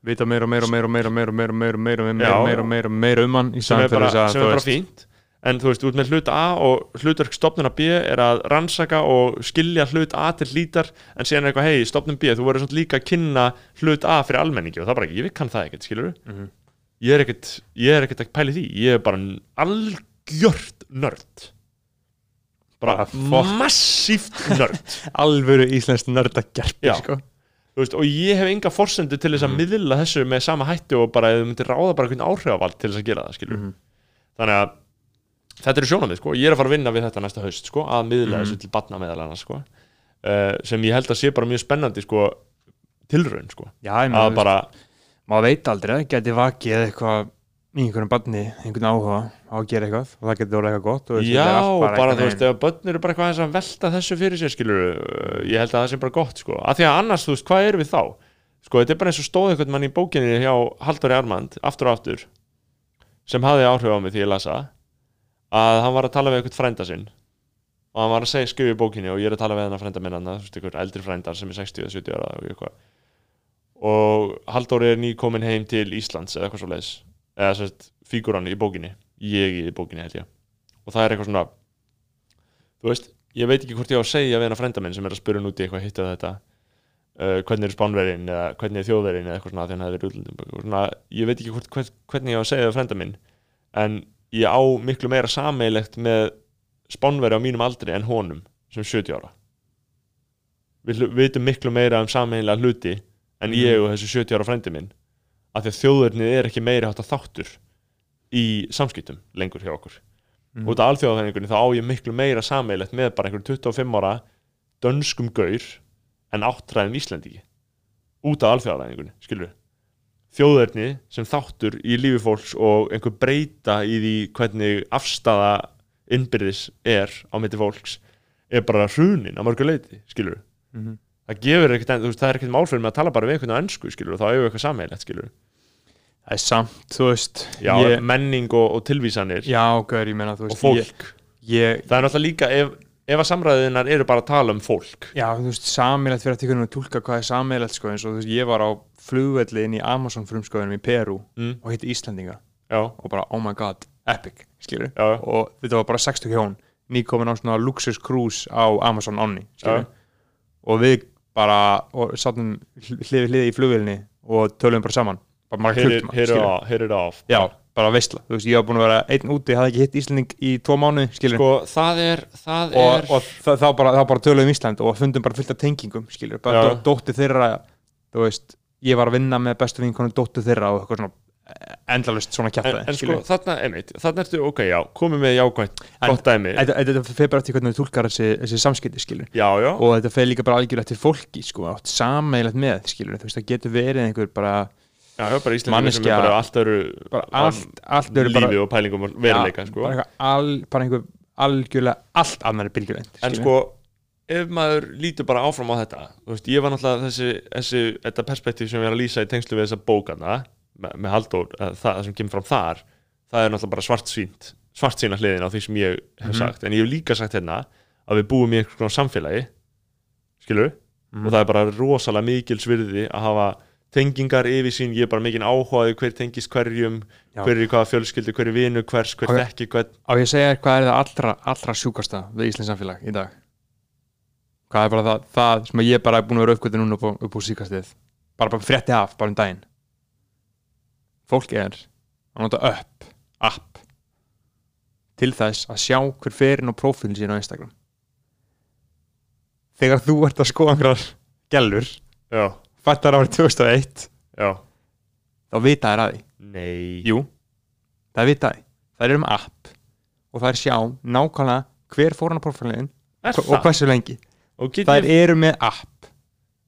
vita meira og meira og meira og meira og meira og meira og meira og meira og meira og meira um hann sem er bara fínt en þú veist, út með hlut A og hlutverk stopnuna B er að rannsaka og skilja hlut A til hlítar en síðan er eitthvað, hei, stopnum B, þú verður líka að kynna hlut A fyrir almenningi og það er bara ekki, ég kann það ekkert, skilur mm -hmm. ég er ekkert, ég er ekkert að pæli því ég er bara algjört nörd bara massíft nörd alvöru íslenskt nörd að gerpi, sko Veist, og ég hef enga fórsendu til þess að mm. miðla þessu með sama hætti og bara, eða myndir ráða bara einhvern áhrifavald til þess að gera það, mm. þannig að þetta eru sjónamið, sko, ég er að fara að vinna við þetta næsta haust, sko, að miðla mm. þessu til batna meðal annars, sko, uh, sem ég held að sé bara mjög spennandi, sko tilraun, sko, Já, að bara maður veit aldrei, geti vakið eitthvað í einhvern barni, einhvern áhuga á að gera eitthvað og það getur orðið eitthvað gott Já, bara, bara þú veist, ef börn eru bara eitthvað að velta þessu fyrir sér, skilur ég held að það sé bara gott, sko, af því að annars þú veist, hvað er við þá? Sko, þetta er bara eins og stóð einhvern mann í bókinni hjá Haldóri Armand aftur og aftur sem hafði áhrif á mig því ég lasa að hann var að tala við einhvern frænda sinn. Og hann var að segja skrifið í bókinni og ég er að tala við hennar frænda minn þú veist, einhver eldri frændar sem er 60-70 ára og, og Haldóri er nýkomin heim til Íslands eða sérst fígurann í bókinni. Ég í bókinni held ég. Og það er eitthvað svona þú veist, ég veit ekki hvort ég á að segja við hennar frenda minn sem er að spyrja núti eitthvað hitt eða þetta uh, hvernig er spánverðin eða hvernig er þjóðverðin eða eitthvað svona því hann hefur útlundum ég veit ekki hvort, hvern, hvernig ég á að segja við frenda minn en ég á miklu meira sameilegt með spánverði á mínum aldri en honum sem 70 ára. Við veitum miklu meira um sameiginlega hluti en ég og þessu 70 ára frendi minn að þjóðurnið er ekki meiri hátt að þáttur í samskiptum lengur hjá okkur. Mm. út af alþjóðafæningunni þá á ég miklu meira sameilegt með bara einhverjum 25 ára dönskum gaur en áttræðin Íslandíki út af alþjóðafæningunni, skilur þjóðurni sem þáttur í lífi fólks og einhver breyta í því hvernig afstafa innbyrðis er á myndi fólks er bara hrunin á mörgu leiti, skilur mm -hmm. það gefur ekkert, það er ekkert málfyrir með að tala bara við einhvern á ennsku, skilur, og þá hefur við eitthvað sammeilegt, skilur Það er samt, þú veist Já, ég... menning og, og tilvísanir. Já, gör, ég menna, þú veist Og fólk. ég... Það er náttúrulega líka, ef, ef að samræðinar eru bara að tala um fólk. Já, þú veist, sammeilegt fyrir að tíka um að tólka hvað er sammeilegt, sko, eins og þú veist, ég var á flugvelli inn í Amazon frumskóðunum í Peru mm. og hitti Íslandinga Já. og bara, oh my god, epic, skilur og þetta var bara 60 hjón nýkomin á svona luxus cruise á Amazon Onni og við bara sattum hlið hlið og tölum bara saman bara Hit it off Já, bara veistla, þú veist, ég haf búin að vera einn úti, ég hafði ekki hitt Íslanding í tvo mánu skilur Sko, það er, það og, er... og það, þá bara, bara tölum um Ísland og fundum bara fullt af tengingum, skilur bara dótti þeirra, þú veist ég var að vinna með bestu vinkonu dótti þeirra og eitthvað svona endalust svona kæftæði en, en sko þarna, einmitt, þarna ertu, ok, já, komið með jákvæmt gott dæmi. þetta feir bara til hvernig þú tólkar þessi, þessi samskipti, skilur já, já. og þetta feir líka bara algjörlega til fólki, sko, átt sameigilegt með, skilur þú veist, það getur verið einhver bara já, bara íslendingar sem er bara allt öru allt, allt öru lífi og pælingum og veruleika, sko bara, all, bara einhver algjörlega allt annari bylgjulegt en sko, ef maður lítur bara áfram á þetta, þú veist, ég var náttúrulega þessi, þessi, þetta perspektíf sem ég er að lýsa í tengslu við þessa bókana með, með Halldór, það, það sem kemur fram þar það er náttúrulega bara svart sínt svart sína hliðin á því sem ég hef mhm. sagt mm -hmm. en ég hef líka sagt hérna að við búum í einhvern samfélagi skilur, mm -hmm. og það er bara rosalega mikil svirði að hafa tengingar yfir sín, ég er bara mikinn áhugaði hver tengist hverjum, Já. hver er hvaða fjölskyldu hver er vinu, hvers, hver okay. þekki hver... Á ég segja hvað er það allra, allra sjúkasta við Íslands samfélag í dag? Hvað er bara það, það sem ég bara er búin að vera uppgötu núna upp upp á síkastið bara, bara frétti af, bara um daginn. Fólk er að nota upp, app til þess að sjá hver ferinn og profilin sín á Instagram. Þegar þú ert að skoða einhverjar gælur fættar árið 2001 Já. þá vita þær að því. Nei. Jú, það vita þær þær eru með app og þær sjá nákvæmlega hver fór hann á profilin og hversu lengi. Þær ég... eru með app.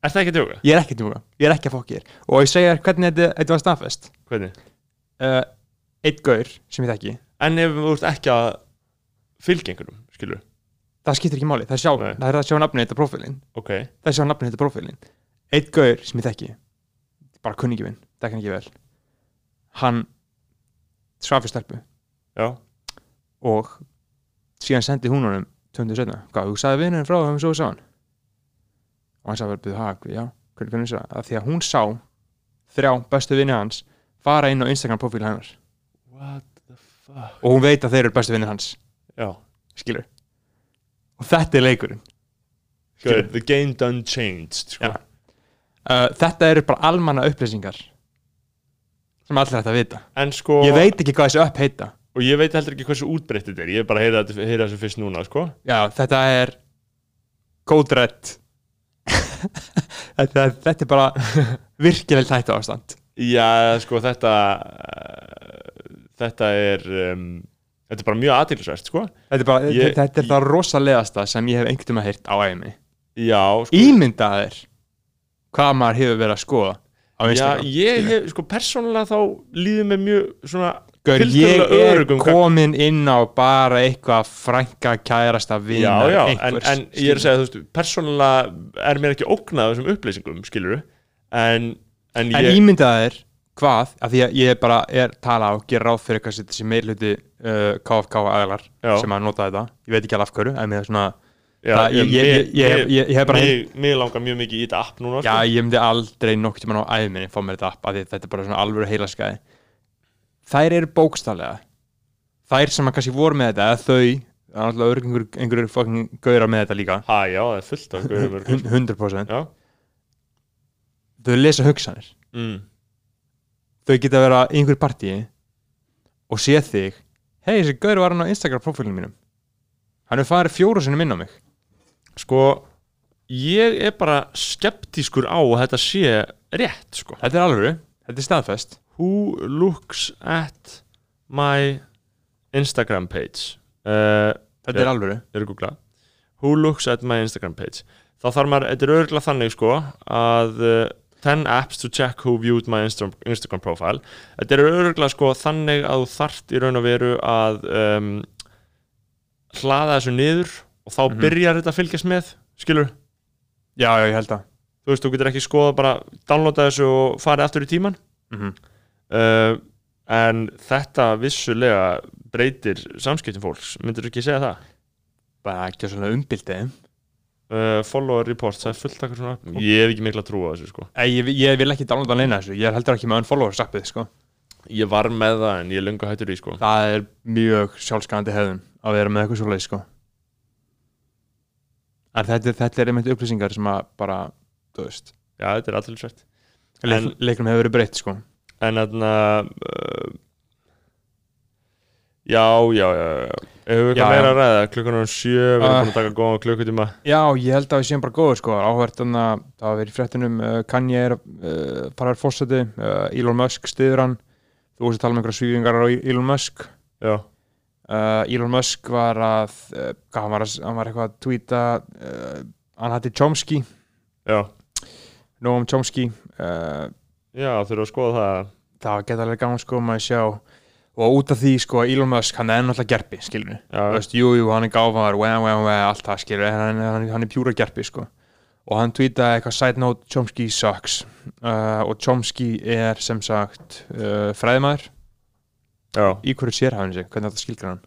Er það ekki að djóka? Ég er ekki að djóka, ég er ekki að fokkir og ég segja hvernig þetta, þetta var staðfest. Hvernig? Uh, eitt gaur sem ég þekki. En ef þú ert ekki að fylgja einhverjum, skilur Það skiptir ekki máli, það er, sjá, það er að sjá nafnið þetta profilin okay. Það er að sjá nafnið þetta profilin Eitt gaur sem ég þekki bara kunningivinn, það kann ekki vel Hann svafi stelpu Já. og síðan sendi hún honum 2017, hvað, þú sagði vinnurinn frá og svo sá hann og hann sagði vel byrju hag, já, hvernig finnst það að því að hún sá þrjá bestu vinni hans fara inn á Instagram profíl hennar og hún veit að þeir eru bestu vinni hans já. skilur og þetta er leikurinn Good, the game done changed sko. Uh, þetta eru bara almanna upplýsingar sem allir ætti að vita. Sko, ég veit ekki hvað þessi upp heita. Og ég veit heldur ekki hversu útbreytt þetta er. Ég er bara að heyra þessu fyrst núna sko. já, þetta er kódrætt <laughs> þetta, þetta er bara <laughs> virkileg tættu ástand. Já, sko þetta þetta er um, þetta er bara mjög aðtilsvært sko. Þetta er bara, ég, þetta er það rosalegasta sem ég hef einhvern veginn heyrt á æmi Já, sko. Ímyndaðir hvað maður hefur verið að skoða á Instagram. Já, ég hef, sko persónulega þá líður mér mjög svona Gaur, ég er komin inn á bara eitthvað frænka kærast að vinna já, já, einhvers, en, en ég er að segja, þú veist, persónulega er mér ekki ógnað þessum upplýsingum, skiluru en, en, en ímyndaðir hvað, af því að ég bara er tala og gera ráð fyrir eitthvað þessi meirluti uh, KFK aðlar sem að nota þetta, ég veit ekki alveg af hverju en mér er svona Já, ég, ég, ég, ég hef bara Mér langar mjög mikið í þetta app núna Já, sko. ég myndi aldrei nokkur tíma á æðminni fá mér þetta app, þetta er bara svona alvöru heilaskæði þær eru bókstálega þær sem að kannski voru með þetta þau, það er alltaf einhverjur einhverjur fokkin gauðra með þetta líka. Ha já, það er fullt af gauðra 100% já. þau lesa hugsanir. Mm. þau geta að vera í einhverju partíi og sé þig hei, þessi gauður var hann á Instagram profilinu mínum. Hann er farið fjóru sinni minn á mig sko ég er bara skeptískur á að þetta sé rétt sko. Þetta er alveg, þetta er staðfest. Who looks at my Instagram page? Uh, Þetta er alveg Who looks at my Instagram page? Þá þarf maður, þetta er örgulega þannig sko að uh, 10 apps to check who viewed my Insta Instagram profile. Þetta er örgulega sko þannig að þú þart í raun og veru að um, hlaða þessu niður og þá mm -hmm. byrjar þetta að fylgjast með skilur Já, já, ég held að. Þú veist, þú getur ekki skoða bara downloada þessu og farið aftur í tíman mm -hmm. uh, en þetta vissulega breytir samskiptum fólks. Myndur þú ekki segja það? Bara ekki svona umbildið uh, follower reports, það er fullt akkur svona ég hef ekki miklu að trúa þessu sko. Ei, ég, ég vil ekki downloada hann eina þessu, ég heldur ekki með unfollower appið sko. Ég var með það en ég lunga hættur í sko. Það er mjög sjálfskandi hefðun að vera með eitthvað svo leið sko þetta, þetta er einmitt upplýsingar sem að bara, þú veist. Já, þetta er alltaf svært Leik, Leiknum hefur verið breytt sko. En þarna uh, Já, já, já, Hefur við eitthvað meira að ræða, klukkan er sjö við erum uh, búin að taka góða klukkutíma. Já, ég held að við séum bara góður sko. Áhvert að það var verið í fréttunum uh, Kanye er uh, faraður fórseti uh, Elon Musk stiður hann. Þú veist að tala um einhverja svíðingar á Elon Musk. Já Uh, Elon Musk var að uh, hann, var að, hann var eitthvað að tweeta uh, hann hætti Chomsky. Já. Noam Chomsky já þurfum að skoða það. það geta alveg gaman sko maður sjá. Og út af því sko Elon Musk hann er náttúrulega gerpi skilur jújú hann er gáfar allt það skilur hann, hann, hann er pjúra gerpi sko. Og hann tweetaði eitthvað side note Chomsky sucks. Og Chomsky er sem sagt fræðimæður Já. í hverju sér hafði sig, hvernig þetta skilgar hann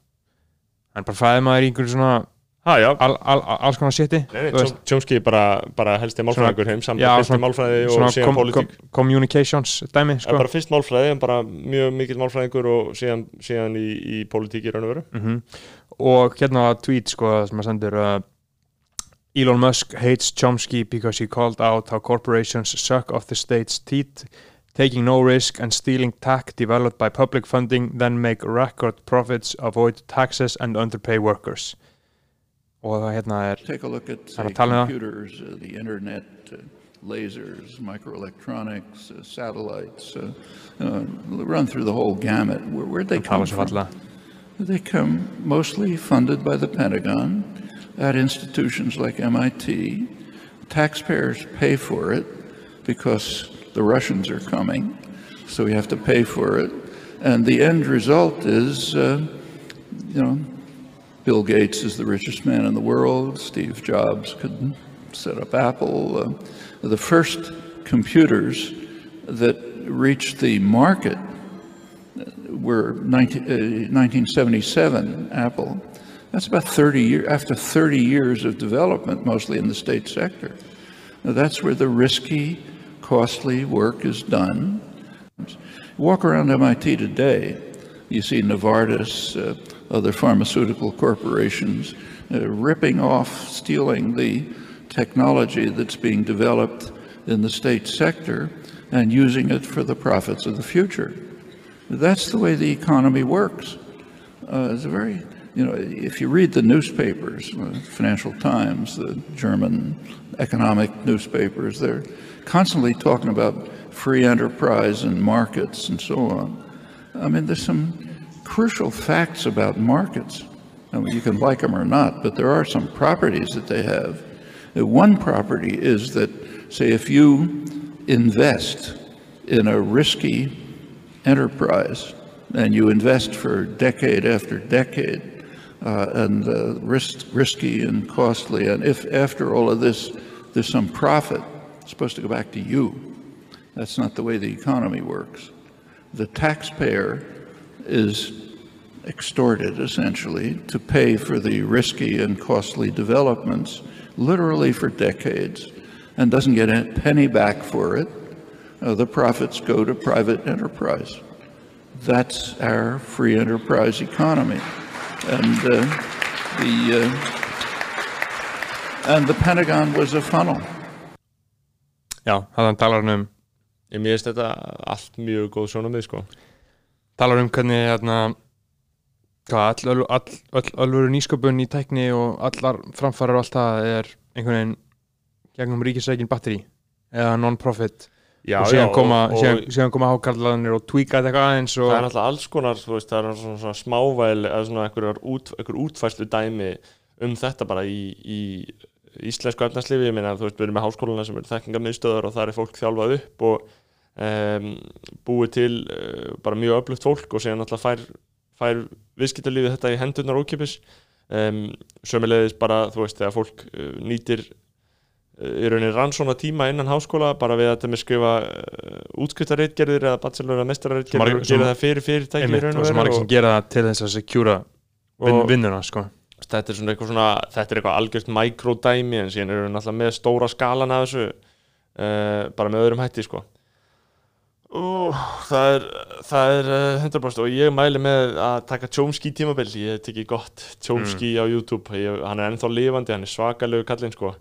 hann bara fæði maður í einhverju svona ha, al, al, alls konar sétti Chomsky bara, bara helsti málfræðingur heim saman fyrsti málfræði og síðan politík com, communications dæmi sko. bara fyrst málfræði, bara mjög mikill málfræðingur og síðan, síðan í, í politík í raun og veru mm -hmm. og hérna tweet sko sem að sendur uh, Elon Musk hates Chomsky because he called out how corporations suck off the state's teeth taking no risk and stealing tech developed by public funding then make record profits, avoid taxes and underpay workers og hérna er Take a look at say, computers, uh, the internet, uh, lasers, microelectronics, uh, satellites, uh, uh, run through the whole gamut. Where, where'd they come from? They come mostly funded by the Pentagon at institutions like MIT. Taxpayers pay for it because the Russians are coming, so we have to pay for it. And the end result is, uh, you know, Bill Gates is the richest man in the world. Steve Jobs could set up Apple. Uh, the first computers that reached the market were 19, uh, 1977, Apple. That's about 30 years, after 30 years of development, mostly in the state sector. Now, that's where the risky costly work is done. Walk around MIT today, you see Novartis, uh, other pharmaceutical corporations uh, ripping off, stealing the technology that's being developed in the state sector and using it for the profits of the future. That's the way the economy works. Uh, it's a very, you know, if you read the newspapers, uh, Financial Times, the German economic newspapers, they're constantly talking about free enterprise and markets and so on. I mean, there's some crucial facts about markets. I mean, you can like them or not, but there are some properties that they have. One property is that, say, if you invest in a risky enterprise and you invest for decade after decade, and uh, risk, risky and costly, and if after all of this there's some profit, it's supposed to go back to you. That's not the way the economy works. The taxpayer is extorted essentially to pay for the risky and costly developments literally for decades and doesn't get a penny back for it. Uh, the profits go to private enterprise. That's our free enterprise economy. And uh, the uh, and the Pentagon was a funnel. Já, þannig talar hann um Ég miðist þetta allt mjög góð sjónamið sko Talar um hvernig hérna hvað, all, all, all, allur nýsköpun í tækni og allar framfærar og allt það er einhvern veginn gegnum ríkisækin batteri eða non-profit já, og síðan koma, koma hákarlanir og tweaka þetta eitthvað aðeins og... Það er náttúrulega alls konar, þú veist, það er svona, svona smávæl eða svona einhver, út, útfæslu dæmi um þetta bara í, í íslensku efnarslifi, ég meina þú veist við erum með háskóluna sem eru þekkingarmiðstöðar og það er fólk þjálfað upp og um, búið til uh, bara mjög öflugt fólk og síðan alltaf fær, fær viðskiptarlífið þetta í hendunar ókipis um, sömulegis bara þú veist þegar fólk uh, nýtir í rauninni rann svona tíma innan háskóla bara við að skrifa uh, útskriftarittgerðir eða bachelor eða mestararittgerðir og gera það fyrir fyrirtæki í raun og veru og sem gera það til þess að sekjúra vinnuna sko. Þetta er svona eitthvað svona þetta er eitthvað algjört mikrodæmi en síðan erum við náttúrulega með stóra skalan af þessu uh, bara með öðrum hætti sko Ú, það er, það er 100% eh, og ég mæli með að taka Chomsky tímabill, ég teki gott Chomsky mm. á YouTube, ég, hann er ennþá lifandi hann er svakalegu kallinn sko.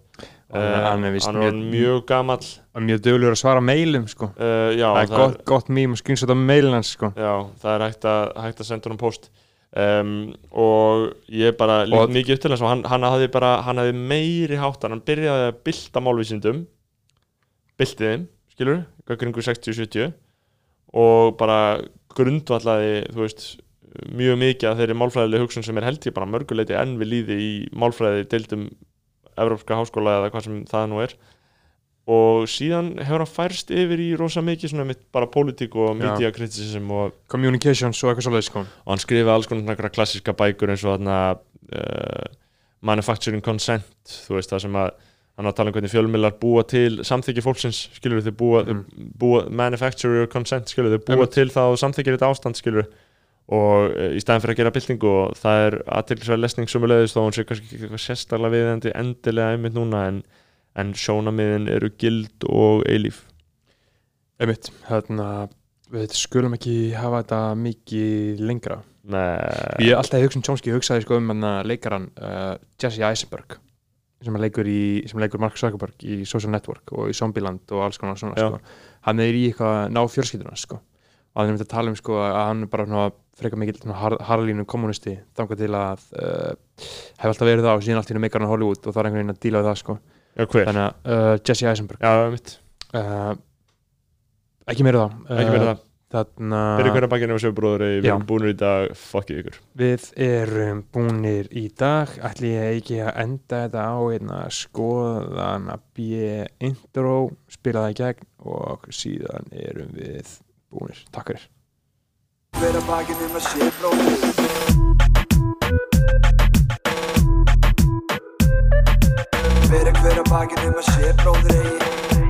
Er, hann er, er mjög, mjög gammal mjög dögulegur að svara meilum sko. Uh, já, það er það gott, gott mým og skynnsat á meilin hans sko. Já, það er hægt að, hægt að senda hann post um, og ég bara líkt mikið upp til þess og hann, hann hafði bara, hann hafði meiri háttan, hann byrjaði að bylta málvísindum. Byltiðum skilur, kringu 60-70 og bara grundvallaði þú veist mjög mikið að þeirri málfræðileg hugsun sem er held ég bara mörguleiti enn við líði í málfræði deildum Evrópska háskóla eða hvað sem það nú er. Og síðan hefur hann færst yfir í rosa mikið svona mitt bara pólitík og media criticism og communications og eitthvað svolítið sko. Og hann skrifi alls konar klassiska bækur eins og þarna uh, manufacturing consent þú veist það sem að hann á að tala um hvernig fjölmjölar búa til samþykji fólksins, skilur þau búa, mm. búa manufacture your consent, skilur þau búa mm. til það og samþykja þetta ástand, skilur og e, í staðin fyrir að gera byltingu og það er aðtillisverð lesning sumulegðist og hún sé kannski eitthvað sérstaklega viðendi endilega einmitt núna en, en sjónamiðin eru gild og eilíf Einmitt, hérna við skulum ekki hafa þetta mikið lengra Nei. Ég er alltaf í hugsun tjónski hugsaði sko um leikaran uh, Jesse Eisenberg sem leikur, í, sem leikur Mark Zuckerberg í Social Network og í Zombieland og alls konar svona sko. hann er í eitthvað ná fjörskiptuna sko. og hann er myndið að tala um sko, að hann er bara frekar mikil harlínu kommunisti þangað til að uh, hefur alltaf verið það og síðan allt hérna meikar hann Hollywood og það er einhvern veginn að díla við það sko. Já, þannig uh, Jesse Eisenberg uh, ekki meira það ekki meira það Þarna... Fyrir hverja bakkinu við séum bróður við erum búinir í dag, fokkið ykkur. Við erum búinir í dag ætlum ég ekki að enda þetta á einna skoðan að bíja intro, spila það í gegn og síðan erum við búinir, takk fyrir. Hverja bakkinu við séum bróður Fyrir hverja bakkinu við séum bróður